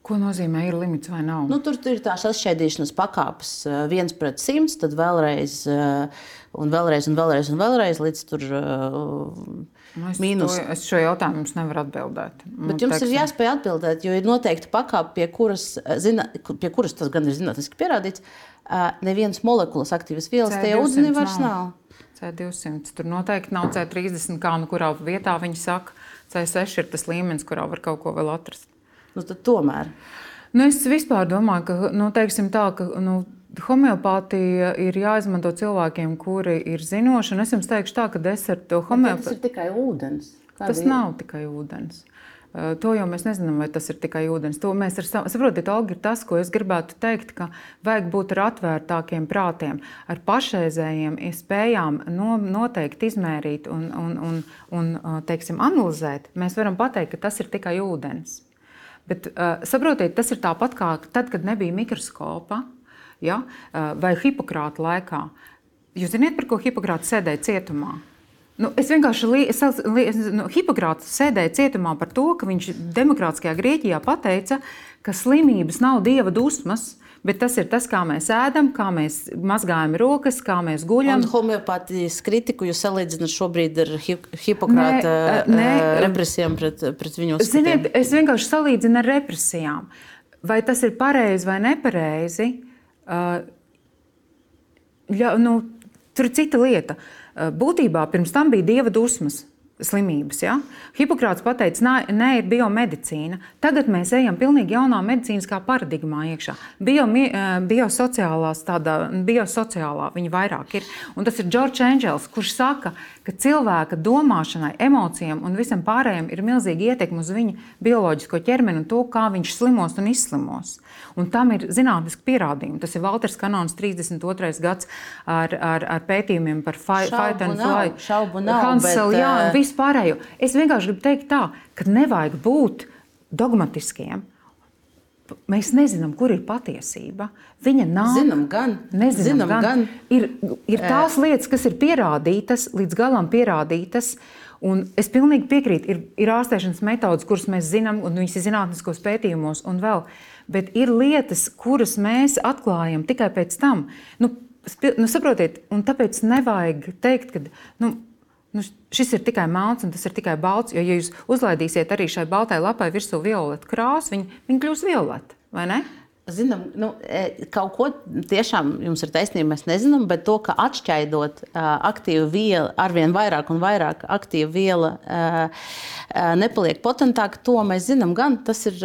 Ko nozīmē, ir limits vai nav? Nu, tur, tur ir tās atšķēdīšanas pakāpes, viens pret simts, tad vēlreiz, un vēlreiz, un vēlreiz, un vēlreiz līdz tur. Uh, es, Mīnus. to, es šo jautājumu nevaru atbildēt. Bet nu, jums teiksim. ir jāspēj atbildēt, jo ir noteikti pakāpe, pie kuras, zina, pie kuras tas gan ir zinātniski pierādīts, nevienas molekulas aktīvas vielas tajā ūdenī vairs nav. C200. Tur noteikti nav C30, kā nu kurā vietā viņi saka. C6 ir tas līmenis, kurā var kaut ko vēl atrast. Nu, tomēr. Nu, es vispār domāju, ka, nu, tā, ka nu, Homeopātija ir jāizmanto cilvēkiem, kuri ir zinoši. Es jums teikšu, tā, ka es ar to homeopātiju. Tas ir tikai ūdens. Kāda tas ir? nav tikai ūdens. Uh, to jau mēs nezinām, vai tas ir tikai ūdens. To mēs saprotam, Olga, ir tas, ko es gribētu teikt, ka vajag būt ar atvērtākiem prātiem, ar pašreizējiem spējām no, noteikti izmērīt un, un, un, un uh, teiksim, analizēt. Mēs varam pateikt, ka tas ir tikai ūdens. Bet uh, saprotiet, tas ir tāpat kā tad, kad nebija mikroskopa ja? vai Hipokrāta laikā. Jūs zināt, par ko Hipokrāts sēdēja cietumā? Nu, es vienkārši nu, Hipokrāts sēdēju cietumā par to, ka viņš demokrātiskajā Grieķijā pateica, ka slimības nav dieva dusmas, bet tas ir tas, kā mēs ēdam, kā mēs mazgājam rokas, kā mēs guļam. Un homeopātijas kritiku jūs salīdzināt šobrīd ar Hipokrāta nē, nē, represijām pret, pret viņu? Ziniet, es vienkārši salīdzinu ar represijām. Vai tas ir pareizi vai nepareizi? Ja, nu, tur ir cita lieta. Būtībā pirms tam bija dieva dusmas slimības. Ja? Hipokrāts pateica, nē, nē, ir biomedicīna. Tagad mēs ejam pilnīgi jaunā medicīniskā paradigmā iekšā. Bio, biosociālās, tādā biosociālā viņa vairāk ir. Un tas ir George Angels, kurš saka, ka cilvēka domāšanai, emocijām un visam pārējiem ir milzīga ietekme uz viņa bioloģisko ķermeni un to, kā viņš slimos un izslimos. Un tam ir zinātniski pierādījumi. Tas ir Walters Kanons, 32. gads ar, ar, ar pētījumiem par fight, fight and flight. Šaubu nav. Bet, jā, uh... vispārējo. Es vienkārši gribu teikt tā, ka nevajag būt dogmatiskiem. Mēs nezinām, kur ir patiesība. Viņa nav. Zinām, gan. Nezinām, Zinām, gan. gan. Ir, ir tās lietas, kas ir pierādītas, līdz galam pierādītas. Un es pilnīgi piekrītu, ir, ir ārstēšanas metodas, kuras mēs zinām, un viņas ir zinātniskos pētījumos, un vēl. Bet ir lietas, kuras mēs atklājam tikai pēc tam. Nu, nu, saprotiet, un tāpēc nevajag teikt, ka. Nu, Nu, šis ir tikai melns un tas ir tikai balts. Jo, ja jūs uzlaidīsiet arī šai baltai lapai virsū violetu krāsu, viņa, viņa kļūs violeta, vai ne? Zinām, nu, e, kaut ko tiešām jums ir taisnība, mēs nezinām, bet to, ka atšķaidot uh, aktīvu vielu, arvien vairāk un vairāk aktīvu vielu uh, uh, nepaliek potentāka, to mēs zinām gan, tas ir,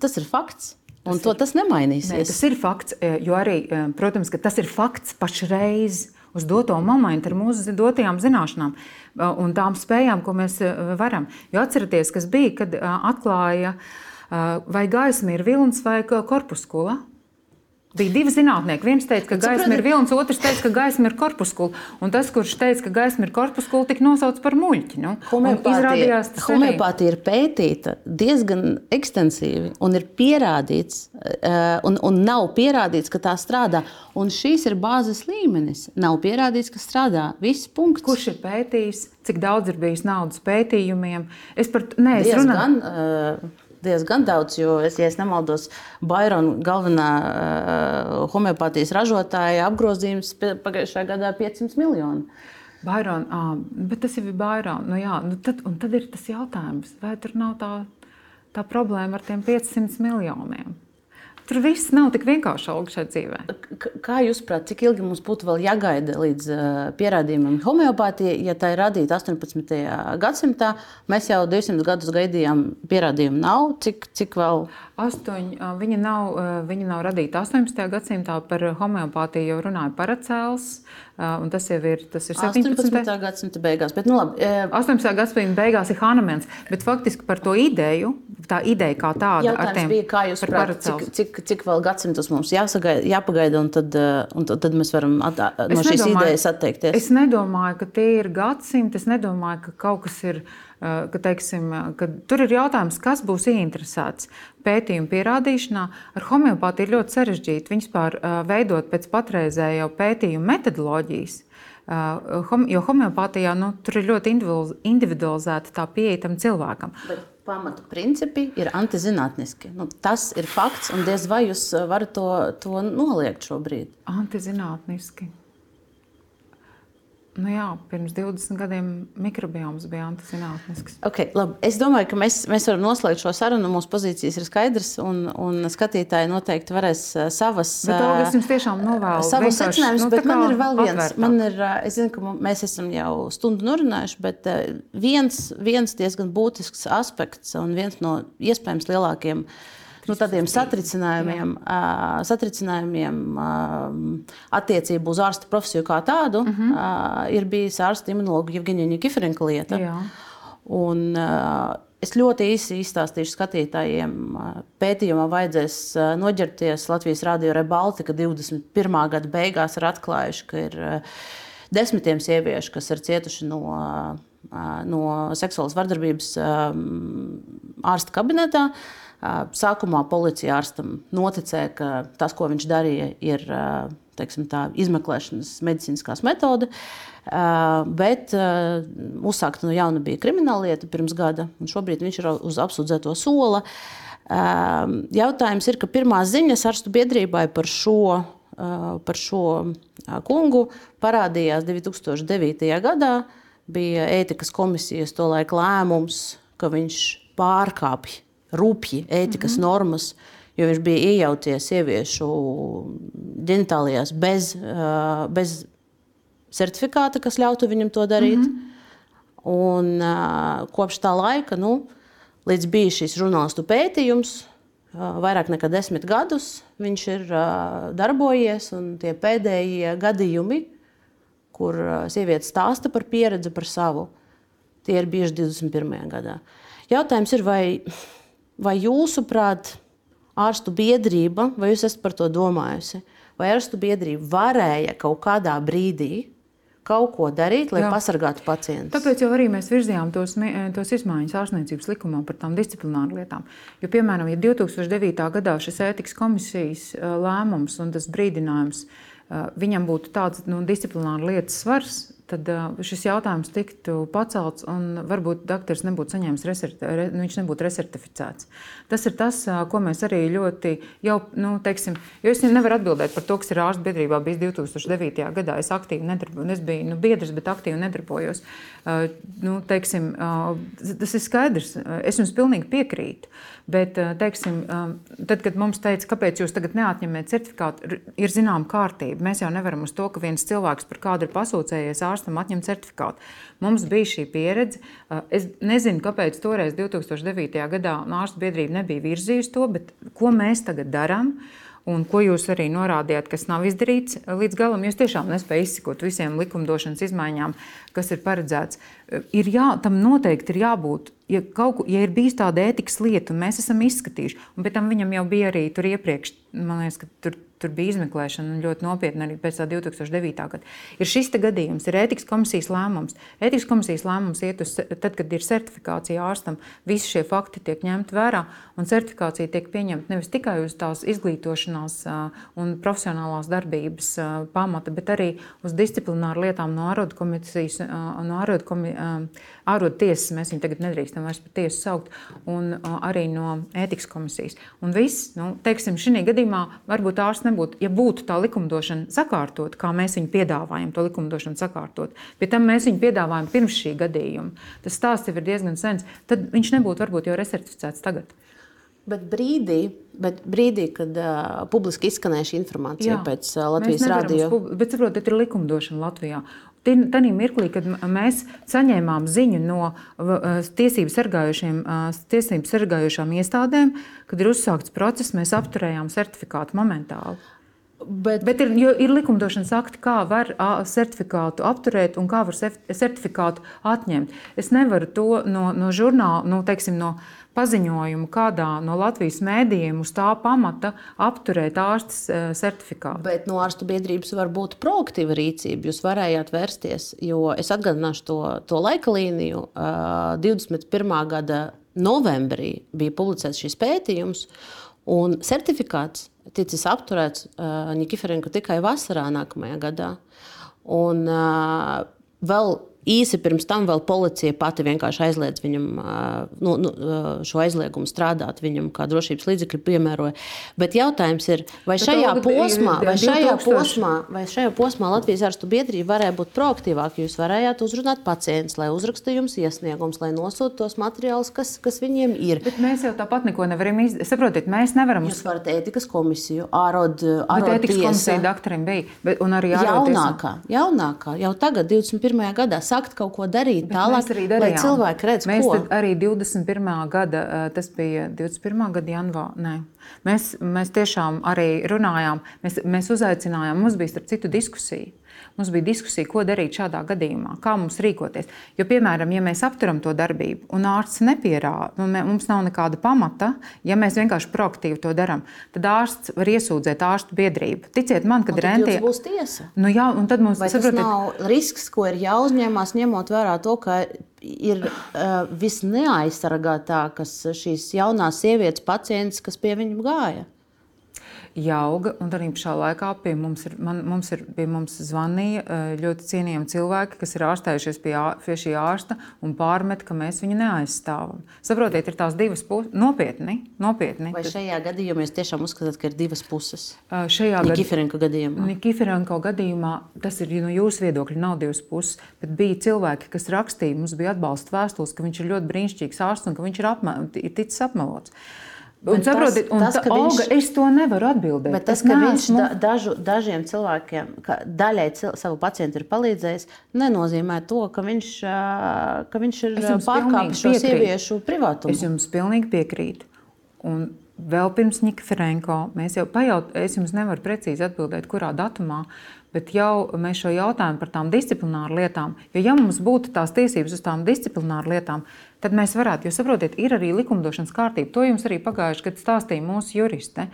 tas ir fakts. Un tas to ir, tas nemainīsies. Ne, tas ir fakts, jo arī, protams, tas ir fakts pašreiz uz doto momentu ar mūsu dotajām zināšanām un tām spējām, ko mēs varam. Jo atcerieties, kas bija, kad atklāja, vai gaisma ir vilns vai korpuskula. Bija divi zinātnieki. Viens teica, ka gaisma ir vilnis, otrs teica, ka gaisma ir korpuskula. Un tas, kurš teica, ka gaisma ir korpuskula, tika nosaukts par muļķi. Nu, homeopātija, ir pētīta diezgan ekstensīvi un ir pierādīts, eh, un, un nav pierādīts, ka tā strādā. Un šīs ir bāzes līmenis. Nav pierādīts, ka strādā. Viss punkts. Kurš ir pētījis, cik daudz ir bijis naudas pētījumiem? Es par to diezgan. Uh, diezgan daudz, jo, es, ja es nemaldos, Bairona galvenā uh, homeopātijas ražotāja apgrozījums pagājušajā gadā 500 miljoni. Bairona, ah, bet tas jau ir Bairona. Nu, jā, nu tad, tad ir tas jautājums, vai tur nav tā, tā problēma ar tiem 500 miljoniem? Tur viss nav tik vienkārši augšā dzīvē. Kā jūs saprotat, cik ilgi mums būtu vēl jāgaida līdz uh, pierādījumam homeopātijai, ja tā ir radīta 18. gadsimtā? Mēs jau 200 gadus gaidījām, pierādījumu nav. Cik, cik vēl? Astoņi, viņa, nav, viņa nav radīta 18. gadsimtā. Par homeopātiju jau runāja Paracēls. Un tas jau ir, tas ir 17. 18. gadsimta beigās. Bet, nu, labi, 18. gadsimta beigās ir Hanemans. Bet faktiski par to ideju, tā ideja kā tāda, Jautājums tiem, bija, kā jūs saprotat, cik, cik, cik vēl gadsimtus mums jāsagaida, jāpagaida, un tad, un tad, mēs varam at, no es šīs nedomāju, idejas atteikties? Es nedomāju, ka tie ir gadsimti. Es nedomāju, ka kaut kas ir. Ka, teiksim, ka tur ir jautājums, kas būs ieinteresēts pētījumu pierādīšanā. Ar homeopātiju ir ļoti sarežģīti vispār veidot pēc patreizējo pētījumu metodoloģijas. Jo homeopātijā nu, tur ir ļoti individualizēta tā pieeja tam cilvēkam. Bet pamata principi ir antizinātniski. Nu, tas ir fakts, un diez vai jūs varat to, to noliegt šobrīd. Antizinātniski. Nu jā, pirms 20 gadiem mikrobioms bija antizinātnisks. Okay, labi. es domāju, ka mēs, mēs varam noslēgt šo sarunu. Mūsu pozīcijas ir skaidras, un, un skatītāji noteikti varēs savas, savus secinājumus. Nu, bet man ir vēl viens. Man ir, es zinu, ka mēs esam jau stundu norunājuši, bet viens, viens diezgan būtisks aspekts un viens no iespējams lielākajiem nu, tādiem satricinājumiem, uh, satricinājumiem uh, attiecībā uz ārsta profesiju kā tādu, uh -huh. uh, ir bijis ārsta imunologa Jevģīnija Nikiforenka lieta. Jā. Un, uh, Es ļoti īsi izstāstīšu skatītājiem. Pētījumā vajadzēs noģerties Latvijas Rādio Rebaltika 21. gada beigās ir atklājuši, ka ir desmitiem sieviešu, kas ir cietuši no, no seksuālas vardarbības ārsta kabinetā. Sākumā policija ārstam noticēja, ka tas, ko viņš darīja, ir teiksim, tā, izmeklēšanas medicīniskās metode. Bet uzsākta no jauna bija krimināla lieta pirms gada, un šobrīd viņš ir uz apsūdzēto sola. Jautājums ir, ka pirmās ziņas ārstu biedrībai par šo, par šo kungu parādījās 2009. gadā. Bija ētikas komisijas tolaik lēmums, ka viņš pārkāpj rupji ētikas mm -hmm. normas, jo viņš bija iejaucies sieviešu ģenitālijās bez, bez certifikāta, kas ļautu viņam to darīt. Mm -hmm. Un, kopš tā laika, nu, līdz bija šis žurnālistu pētījums, vairāk nekā desmit gadus viņš ir darbojies, un tie pēdējie gadījumi, kur sievietes stāsta par pieredzi par savu, tie ir bijuši 21. gadā. Jautājums ir, vai Vai jūsuprāt, ārstu biedrība, vai jūs esat par to domājusi, vai ārstu biedrība varēja kaut kādā brīdī kaut ko darīt, lai Jā. pasargātu pacientus. Tāpēc jau arī mēs virzījām tos, tos izmaiņas ārstniecības likumā par tām disciplināru lietām. Jo, piemēram, ja 2009. gadā šis ētikas komisijas lēmums un tas brīdinājums viņam būtu tāds nu, disciplināru lietas svars, tad šis jautājums tiktu pacelts un varbūt doktors nebūtu saņēmis, reserti, re, nu, viņš nebūtu resertificēts. Tas ir tas, ko mēs arī ļoti jau, nu, teiksim, jo es nevaru atbildēt par to, kas ir ārstu biedrībā bijis 2009. gadā. Es aktīvi nedarbojos, es biju nu, biedrs, bet aktīvi nedarbojos. Nu, teiksim, tas ir skaidrs, es jums pilnīgi piekrītu. Bet, teiksim, tad, kad mums teica, kāpēc jūs tagad neatņemat certifikātu, ir zināma kārtība. Mēs jau nevaram uz to, ka viens cilvēks par kādu ir pasūcējies ārstam atņemt certifikātu. Mums bija šī pieredze. Es nezinu, kāpēc toreiz, 2009. gadā, ārstu biedrība nebija virzījusi to, bet ko mēs tagad darām? un ko jūs arī norādījāt, kas nav izdarīts līdz galam. Jūs tiešām nespējat izsekot visiem likumdošanas izmaiņām, kas ir paredzēts. Ir jā, tam noteikti ir jābūt. Ja, kaut, ja ir bijusi tāda ētikas lieta, un mēs esam izskatījuši, un pēc tam viņam jau bija arī tur iepriekš, man liekas, ka tur tur bija izmeklēšana ļoti nopietna arī pēc 2009. gada. Ir šis gadījums, ir ētikas komisijas lēmums. Ētikas komisijas lēmums iet uz, tad, kad ir certifikācija ārstam, visi šie fakti tiek ņemti vērā, un certifikācija tiek pieņemta nevis tikai uz tās izglītošanās un profesionālās darbības pamata, bet arī uz disciplināru lietām no ārodu komisijas, no ārodu, komi, ārodu tiesas, mēs viņu tagad nedrīkstam vairs par tiesu saukt, un arī no ētikas komisijas. Un viss, nu, teiksim, šī gadījumā varbūt ārsts nebūtu, ja būtu tā likumdošana sakārtot, kā mēs viņu piedāvājam, to likumdošanu sakārtot. Pie tam mēs viņu piedāvājam pirms šī gadījuma. Tas stāsts jau ir diezgan sens. Tad viņš nebūtu varbūt jau resertificēts tagad. Bet brīdī, bet brīdī kad uh, publiski izskanēja šī informācija Jā, pēc uh, Latvijas rādio. Bet saprotiet, ir likumdošana Latvijā. Tajā mirklī, kad mēs saņēmām ziņu no tiesību sargājošām iestādēm, kad ir uzsākts process, mēs apturējām certifikātu momentāli. Bet, Bet ir, ir likumdošanas akti, kā var certifikātu apturēt un kā var certifikātu atņemt. Es nevaru to no, no žurnāla, no, teiksim, no paziņojumu kādā no Latvijas mēdījiem uz tā pamata apturēt ārstas certifikātu. Bet no ārstu biedrības var būt proaktīva rīcība. Jūs varējāt vērsties, jo es atgādināšu to, to laika līniju. 21. gada novembrī bija publicēts šis pētījums, un certifikāts ticis apturēts uh, Nikiferenko tikai vasarā nākamajā gadā. Un uh, vēl Īsi pirms tam vēl policija pati vienkārši aizliedz viņam nu, nu, šo aizliegumu strādāt, viņam kā drošības līdzekļu piemēroja. Bet jautājums ir, vai šajā, posmā, vai šajā, posmā, vai šajā posmā Latvijas ārstu biedrība varēja būt proaktīvāka? Jūs varējāt uzrunāt pacientus, lai uzrakstītu jums iesniegums, lai nosūtītu tos materiālus, kas, kas viņiem ir. Bet mēs jau tāpat neko nevaram izdarīt. Saprotiet, mēs nevaram. Jūs varat ētikas komisiju, ārodu ētikas komisiju doktoram bija, bet, un arī jaunākā, jaunākā, jau tagad, 21. gadā sākt kaut ko darīt Bet tālāk, lai cilvēki redz, mēs ko. arī 21. gada, tas bija 21. gada janvārī. Mēs, mēs tiešām arī runājām, mēs, mēs uzaicinājām, mums bija starp citu diskusija. Mums bija diskusija, ko darīt šādā gadījumā, kā mums rīkoties. Jo, piemēram, ja mēs apturam to darbību un ārsts nepierāda, nu, mums nav nekāda pamata, ja mēs vienkārši proaktīvi to darām, tad ārsts var iesūdzēt ārstu biedrību. Ticiet man, kad rentē. Tas būs tiesa. Nu, jā, un tad mums saprotiet, tas nav risks, ko ir jāuzņemās, ņemot vērā to, ka ir uh, visneaizsargātākas šīs jaunās sievietes pacientes, kas pie viņiem gāja auga. Un arī pašā laikā pie mums, ir, man, mums, ir, pie mums zvanīja eh, ļoti cienījami cilvēki, kas ir ārstējušies pie, pie šī ārsta un pārmet, ka mēs viņu neaizstāvam. Saprotiet, ir tās divas puses. Nopietni, nopietni. Vai šajā gadījumā jūs tiešām uzskatāt, ka ir divas puses? Uh, šajā Nikiferenko gadījumā. Nikiferenko gadījumā tas ir no jūsu viedokļa, nav divas puses. Bet bija cilvēki, kas rakstīja, mums bija atbalsta vēstules, ka viņš ir ļoti brīnišķīgs ārsts un ka viņš ir, apma, ir ticis apmelots. Un, saprotiet, un tas, tas, viņš, Olga, es to nevaru atbildēt. Bet tas, ka viņš da, dažu, dažiem cilvēkiem, ka daļai cil, savu pacientu ir palīdzējis, nenozīmē to, ka viņš, ka viņš ir pārkāpis šo sieviešu privātumu. Es jums pilnīgi piekrītu. Un vēl pirms Nika Ferenko mēs jau pajautājām, es jums nevaru precīzi atbildēt, kurā datumā, bet jau mēs šo jautājumu par tām disciplināru lietām, jo ja mums būtu tās tiesības uz tām disciplināru lietām, tad mēs varētu, jo saprotiet, ir arī likumdošanas kārtība. To jums arī pagājuši gadu stāstīja mūsu juriste.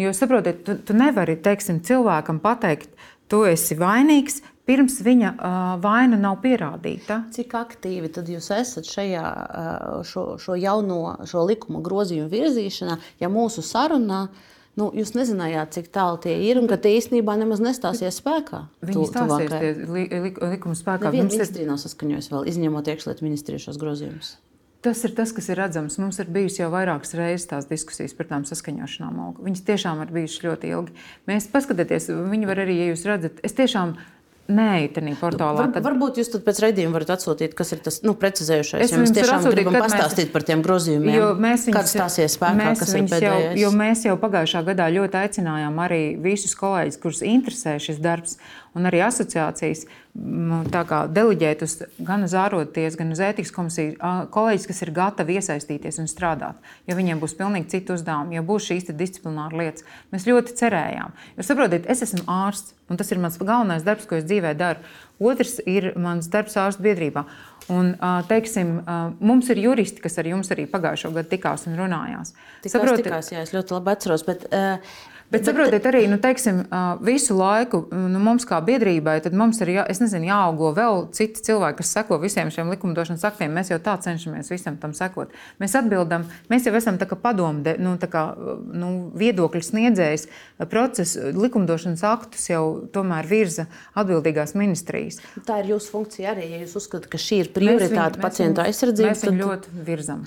Jo saprotiet, tu, tu nevari teiksim, cilvēkam pateikt, tu esi vainīgs, pirms viņa uh, vaina nav pierādīta. Cik aktīvi tad jūs esat šajā šo, šo jauno šo likuma grozījumu virzīšanā, ja mūsu sarunā nu, jūs nezinājāt, cik tālu tie ir un ka tie īstenībā nemaz nestāsies spēkā? Viņi stāsies tie li, li, likuma spēkā. Neviena ministrija nav saskaņojusi vēl, izņemot iekšlietu ministriju šos grozījumus. Tas ir tas, kas ir redzams. Mums ir bijusi jau vairākas reizes tās diskusijas par tām saskaņošanām. Viņas tiešām ir bijušas ļoti ilgi. Mēs paskatāmies, viņi var arī, ja jūs redzat, es tiešām Nē, tādā portālā. Var, tad... Varbūt jūs pēc raidījuma varat atsūtīt, kas ir tas nu, precizējušais. Es ja mēs tiešām atsūtīt, gribam pastāstīt mēs... par tiem grozījumiem. Mēs viņus, Kad stāsies spēkā, mēs kas ir pēdējais? Jau, jo mēs jau pagājušā gadā ļoti aicinājām arī visus kolēģus, kurus interesē šis darbs, un arī asociācijas deleģēt uz, gan uz ārotiesu, gan uz ētikas komisiju kolēģis, kas ir gatavi iesaistīties un strādāt. Jo viņiem būs pilnīgi citi uzdevumi, jo būs šīs disciplināras lietas. Mēs ļoti cerējām. Jo saprotiet, es esmu ārsts, un tas ir mans galvenais darbs, ko es dzīvē daru. Otrs ir mans darbs ārstu biedrībā. Un, teiksim, mums ir juristi, kas ar jums arī pagājušo gadu tikās un runājās. Tikās, Saprotiet, tikās, jā, es ļoti labi atceros. Bet, uh, Bet, saprotiet, arī nu, teiksim, visu laiku nu, mums, kā biedrībai, mums ir jā, nezinu, jāaugo vēl citi cilvēki, kas seko visiem šiem likumdošanas aktiem. Mēs jau tā cenšamies visam tam sekot. Mēs atbildam, mēs jau esam padomu, nu, kā, nu, viedokļu sniedzējs. Procesu likumdošanas aktus jau tomēr virza atbildīgās ministrijas. Tā ir jūsu funkcija arī. Ja jūs uzskatāt, ka šī ir prioritāte pacientu aizsardzībai, mēs viņu tad... ļoti virzam.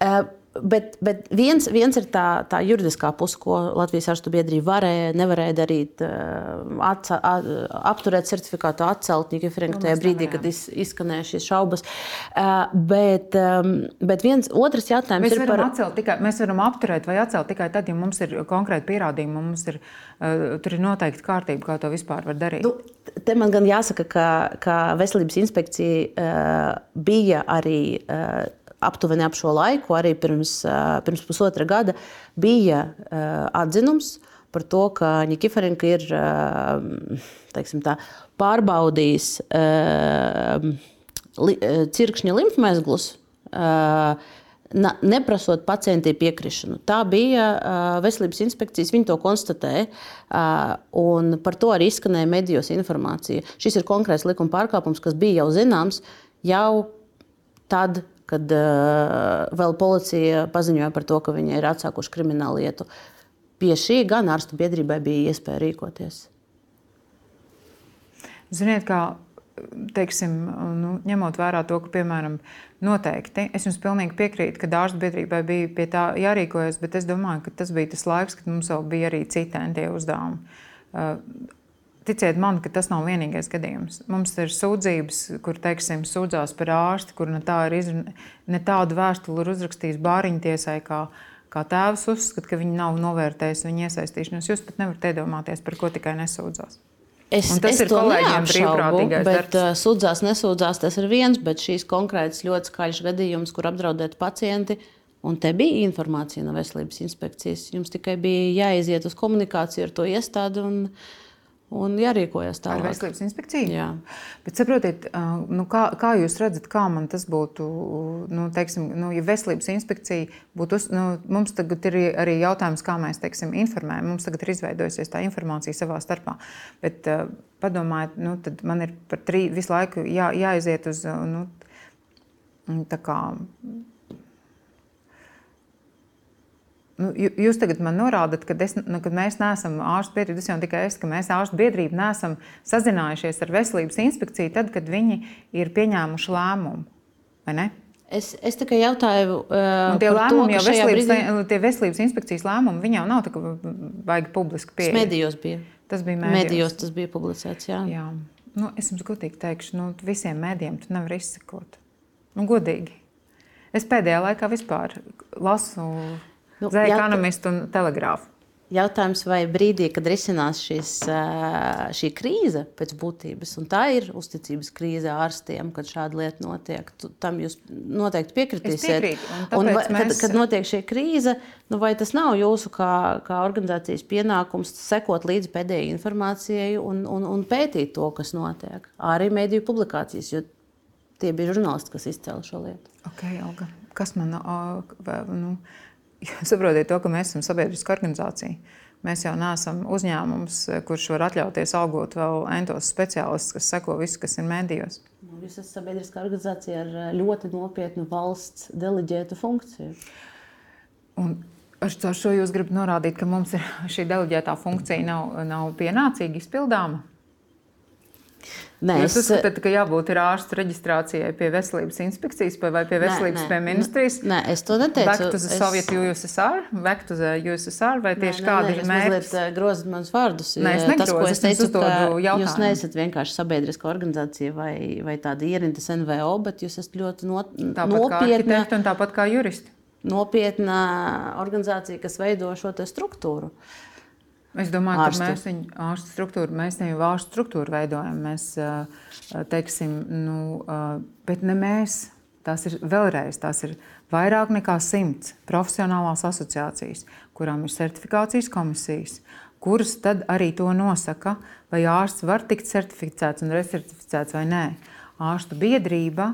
Uh, Bet, bet viens, viens ir tā, tā juridiskā puse, ko Latvijas ārstu biedrība varēja, nevarēja darīt, eh, atca, apturēt certifikātu, atcelt Nikiferenku nu, tajā brīdī, kad iz, izskanēja šīs šaubas. Eh, bet, ehm, bet viens otrs jautājums mēs ir par... Tikai, mēs varam apturēt vai atcelt tikai tad, ja mums ir konkrēti pierādījumi, mums ir, uh, tur ir noteikti kārtība, kā to vispār var darīt. Nu, te man gan jāsaka, ka, ka Veselības inspekcija bija arī aptuveni ap šo laiku, arī pirms, pirms pusotra gada, bija atzinums par to, ka Nikiforenko ir tā, pārbaudījis cirkšņa limfmezglus. Neprasot pacientiem piekrišanu. Tā bija uh, veselības inspekcijas, viņi to konstatēja. Uh, par to arī izskanēja medijos informācija. Šis ir konkrēts likuma pārkāpums, kas bija jau zināms jau tad, kad uh, vēl policija paziņoja par to, ka viņi ir atsākuši kriminālu lietu. Pie šī gan ārstu biedrībai bija iespēja rīkoties. Ziniet, kā teiksim, nu, ņemot vērā to, ka, piemēram, noteikti, es jums pilnīgi piekrītu, ka ārstu biedrībai bija pie tā jārīkojas, bet es domāju, ka tas bija tas laiks, kad mums vēl bija arī citi uzdevumi. Ticiet man, ka tas nav vienīgais gadījums. Mums ir sūdzības, kur teiksim, sūdzās par ārstu, kur ne, tā ir, ne tādu vēstuli ir uzrakstījis bāriņu tiesai, kā, kā tēvs uzskata, ka viņi nav novērtējuši viņa iesaistīšanos. Jūs pat nevarat iedomāties, par ko tikai nesūdzās. Es, un tas es ir kolēģiem brīvprātīgais bet. Uh, sūdzās, nesūdzās, tas ir viens, bet šīs konkrētas ļoti skaļš gadījums, kur apdraudēt pacienti. Un te bija informācija no veselības inspekcijas. Jums tikai bija jāiziet uz komunikāciju ar to iestādi un uh, un jārīkojas tālāk. Ar veselības inspekciju? Jā. Bet saprotiet, nu, kā, kā jūs redzat, kā man tas būtu, nu, teiksim, nu, ja veselības inspekcija būtu, uz, nu, mums tagad ir arī jautājums, kā mēs, teiksim, informējam. Mums tagad ir izveidojusies tā informācija savā starpā. Bet padomājiet, nu, tad man ir par trī, visu laiku jā, jāiziet uz, nu, tā kā Nu, jūs tagad man norādat, ka, es, nu, ka mēs neesam ārstu biedrība. Jau tikai es, ka mēs ārstu biedrība neesam sazinājušies ar veselības inspekciju tad, kad viņi ir pieņēmuši lēmumu. Es, es tikai jautāju, uh, tie lēmumi, to, jau veselības, brīdī... tie veselības inspekcijas lēmumi, viņi jau nav tā, ka vajag publiski pieeja. Medijos bija. Tas bija mēdījos. Medijos tas bija publicēts, jā. jā. Nu, es jums godīgi teikšu, nu, visiem mēdījiem tu nevari izsekot. Nu, godīgi. Es pēdējā laikā vispār lasu Nu, Zvaigznes ekonomistu un telegrāfu. Jautājums, vai brīdī, kad risinās šis, šī krīze pēc būtības, un tā ir uzticības krīze ārstiem, kad šāda lieta notiek, tam jūs noteikti piekritīsiet. Un un vai, mēs... kad, kad notiek šī krīze, nu vai tas nav jūsu kā, kā organizācijas pienākums sekot līdzi pēdējai informācijai un, un, un pētīt to, kas notiek? Arī mediju publikācijas, jo tie bija žurnālisti, kas izcēla šo lietu. Okay, Olga. Kas man no, nu, saprotiet to, ka mēs esam sabiedriska organizācija. Mēs jau neesam uzņēmums, kurš var atļauties algot vēl entos speciālistus, kas seko visu, kas ir mēdījos. Jūs esat sabiedriska organizācija ar eh, ļoti nopietnu valsts deleģētu funkciju. Un ar šo jūs gribat norādīt, ka mums ir šī deleģētā funkcija nav, nav pienācīgi izpildāma? Nē, Jūs es... uzskatāt, ka jābūt ārsta reģistrācijai pie veselības inspekcijas vai pie veselības nē, nē, pie ministrijas? Nē, es to neteicu. Back to the es... Soviet USSR, back to the USSR vai tieši nē, kādi ir mērķi? Jūs mazliet grozat manus vārdus. Nē, es negrozu, tas, ko es teicu, ka jūs neesat vienkārši sabiedriska organizācija vai, vai tāda ierindas NVO, bet jūs esat ļoti not, tāpat nopietna. Tāpat kā un tāpat kā juristi. Nopietna organizācija, kas veido šo struktūru. Uh, Es domāju, ārstu. ka mēs viņu ārstu struktūru, mēs viņu ārstu struktūru veidojam. Mēs, teiksim, nu, bet ne mēs. Tās ir vēlreiz, tās ir vairāk nekā simts profesionālās asociācijas, kurām ir certifikācijas komisijas, kuras tad arī to nosaka, vai ārsts var tikt certificēts un recertificēts vai nē. Ārstu biedrība,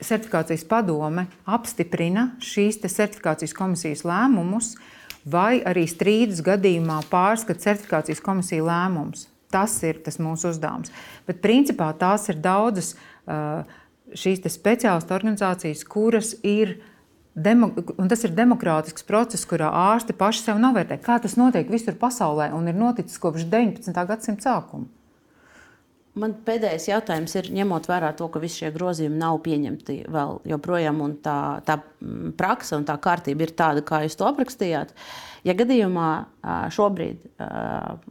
certifikācijas padome apstiprina šīs certifikācijas komisijas lēmumus, vai arī strīdus gadījumā pārskata certifikācijas komisija lēmums. Tas ir tas mūsu uzdevums. Bet principā tās ir daudzas šīs speciālistu organizācijas, kuras ir. Demo, tas ir demokrātisks process, kurā ārsti paši sev novērtē, kā tas notiek visur pasaulē un ir noticis kopš 19. gadsimta sākuma. Man pēdējais jautājums ir, ņemot vērā to, ka visi šie grozījumi nav pieņemti vēl joprojām, un tā, tā mm, praksa un tā kārtība ir tāda, kā jūs to aprakstījāt. Ja gadījumā šobrīd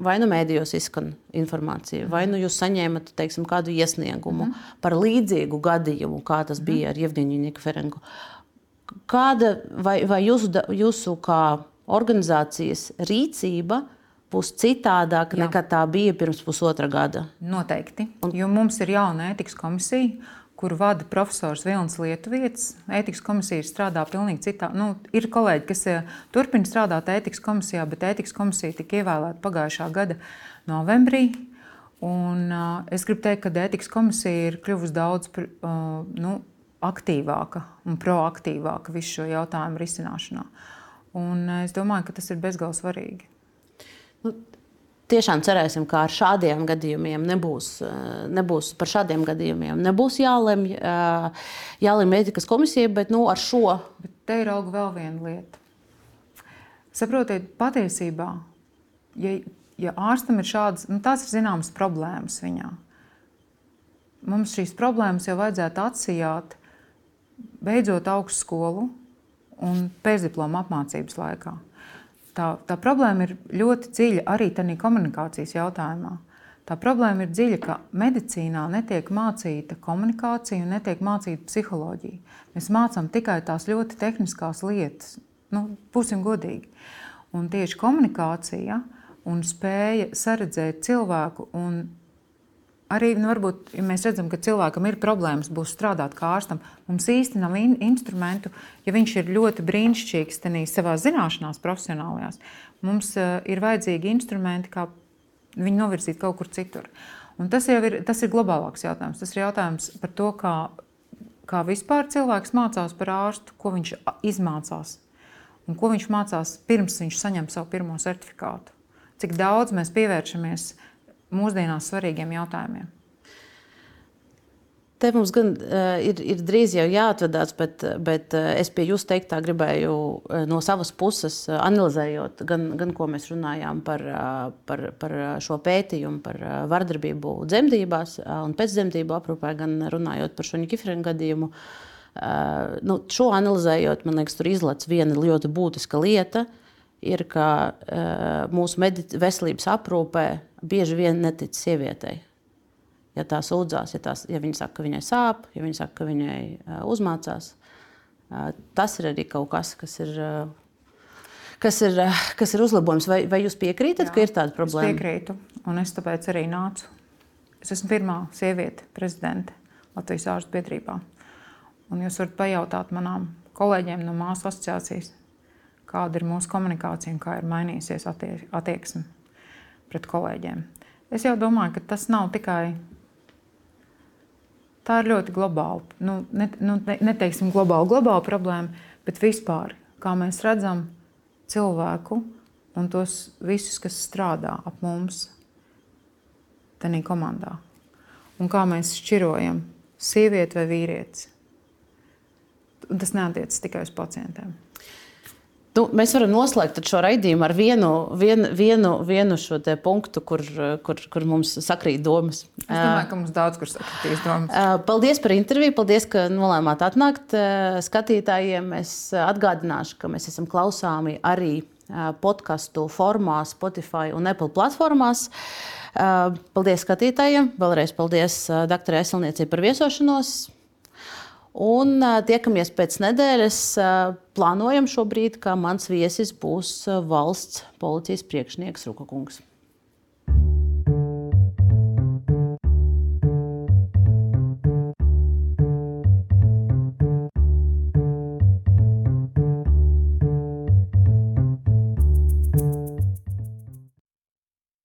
vai nu mēdījos izskan informācija, vai nu jūs saņēmat teiksim, kādu iesniegumu mm. par līdzīgu gadījumu, kā tas bija mm. ar Jevģīnu Nikaferenko, kāda vai, vai jūsu, jūsu kā organizācijas rīcība būs citādāka Jā. nekā tā bija pirms pusotra gada. Noteikti. Un... Jo mums ir jauna ētikas komisija, kuru vada profesors Vilnis Lietuvietis. Ētikas komisija strādā pavisam citā. Nu, ir kolēģi, kas eh, turpina strādāt ētikas komisijā, bet ētikas komisija tika ievēlēta pagājušā gada novembrī. Un, uh, es gribu teikt, ka ētikas komisija ir kļuvusi daudz uh, nu, aktīvāka un proaktīvāka visu šo jautājumu risināšanā. Un es domāju, ka tas ir bezgalīgi svarīgi. Nu, tiešām cerēsim, ka ar šādiem gadījumiem nebūs, eh, nebūs par šādiem gadījumiem nebūs jālemj, eh, jālemj ētikas komisija, bet nu, ar šo. Bet te ir auga vēl viena lieta. Saprotiet, patiesībā, ja, ja ārstam ir šādas, nu, tās ir zināmas problēmas viņā. Mums šīs problēmas jau vajadzētu atsijāt, beidzot augstskolu un pēcdiploma apmācības laikā tā, tā problēma ir ļoti dziļa arī tādā komunikācijas jautājumā. Tā problēma ir dziļa, ka medicīnā netiek mācīta komunikācija un netiek mācīta psiholoģija. Mēs mācām tikai tās ļoti tehniskās lietas. Nu, būsim godīgi. Un tieši komunikācija un spēja saredzēt cilvēku un arī nu, varbūt, ja mēs redzam, ka cilvēkam ir problēmas, būs strādāt kā ārstam. Mums īstenībā nav in instrumentu, ja viņš ir ļoti brīnišķīgs savā zināšanās, profesionālajās. Mums uh, ir vajadzīgi instrumenti, kā viņu novirzīt kaut kur citur. Un tas jau ir, tas ir globālāks jautājums. Tas ir jautājums par to, kā, kā vispār cilvēks mācās par ārstu, ko viņš izmācās un ko viņš mācās pirms viņš saņem savu pirmo certifikātu. Cik daudz mēs pievēršamies uh, mūsdienās svarīgiem jautājumiem. Te mums gan uh, ir, ir drīz jau jāatvadās, bet, bet uh, es pie jūsu teiktā gribēju uh, no savas puses uh, analizējot, gan, gan ko mēs runājām par, uh, par, par šo pētījumu, par uh, vardarbību dzemdībās uh, un pēcdzemdību aprūpē, gan runājot par šo Nikifrenu gadījumu. Uh, nu, šo analizējot, man liekas, tur izlaiž viena ļoti būtiska lieta. Ir, ka uh, mūsu veselības aprūpē bieži vien netic sievietei. Ja tā sūdzās, ja, tās, ja viņa saka, ka viņai sāp, ja viņa saka, ka viņai uh, uzmācās, uh, tas ir arī kaut kas, kas ir. Uh, Kas ir, kas ir uzlabojums? Vai, vai jūs piekrītat, Jā, ka ir tāda problēma? Es piekrītu, un es tāpēc arī nācu. Es esmu pirmā sieviete prezidente Latvijas ārstu biedrībā. Un jūs varat pajautāt manām kolēģiem no māsu asociācijas, kāda ir mūsu komunikācija un kā ir mainījusies attie attieksme pret kolēģiem. Es jau domāju, ka tas nav tikai. Tā ir ļoti globāla, nu, ne, nu, neteiksim globāla, globāla problēma, bet vispār, kā mēs redzam cilvēku un tos visus, kas strādā ap mums, tajā komandā. Un kā mēs šķirojam sievieti vai vīrieti. Un tas neatiecas tikai uz pacientiem. Nu, mēs varam noslēgt šo raidījumu ar vienu, vienu, vienu, vienu šo punktu, kur, kur, kur mums sakrīt domas. Es domāju, ka mums daudz kur sakritīs domas. Paldies par interviju, paldies, ka nolēmāt atnākt skatītājiem. Es atgādināšu, ka mēs esam klausāmi arī podkastu formā, Spotify un Apple platformās. Paldies skatītājiem! Vēlreiz paldies doktorai Eselniecei par viesošanos! Un tiekamies pēc nedēļas. Plānojam šobrīd, ka mans viesis būs valsts policijas priekšnieks Rukakungs.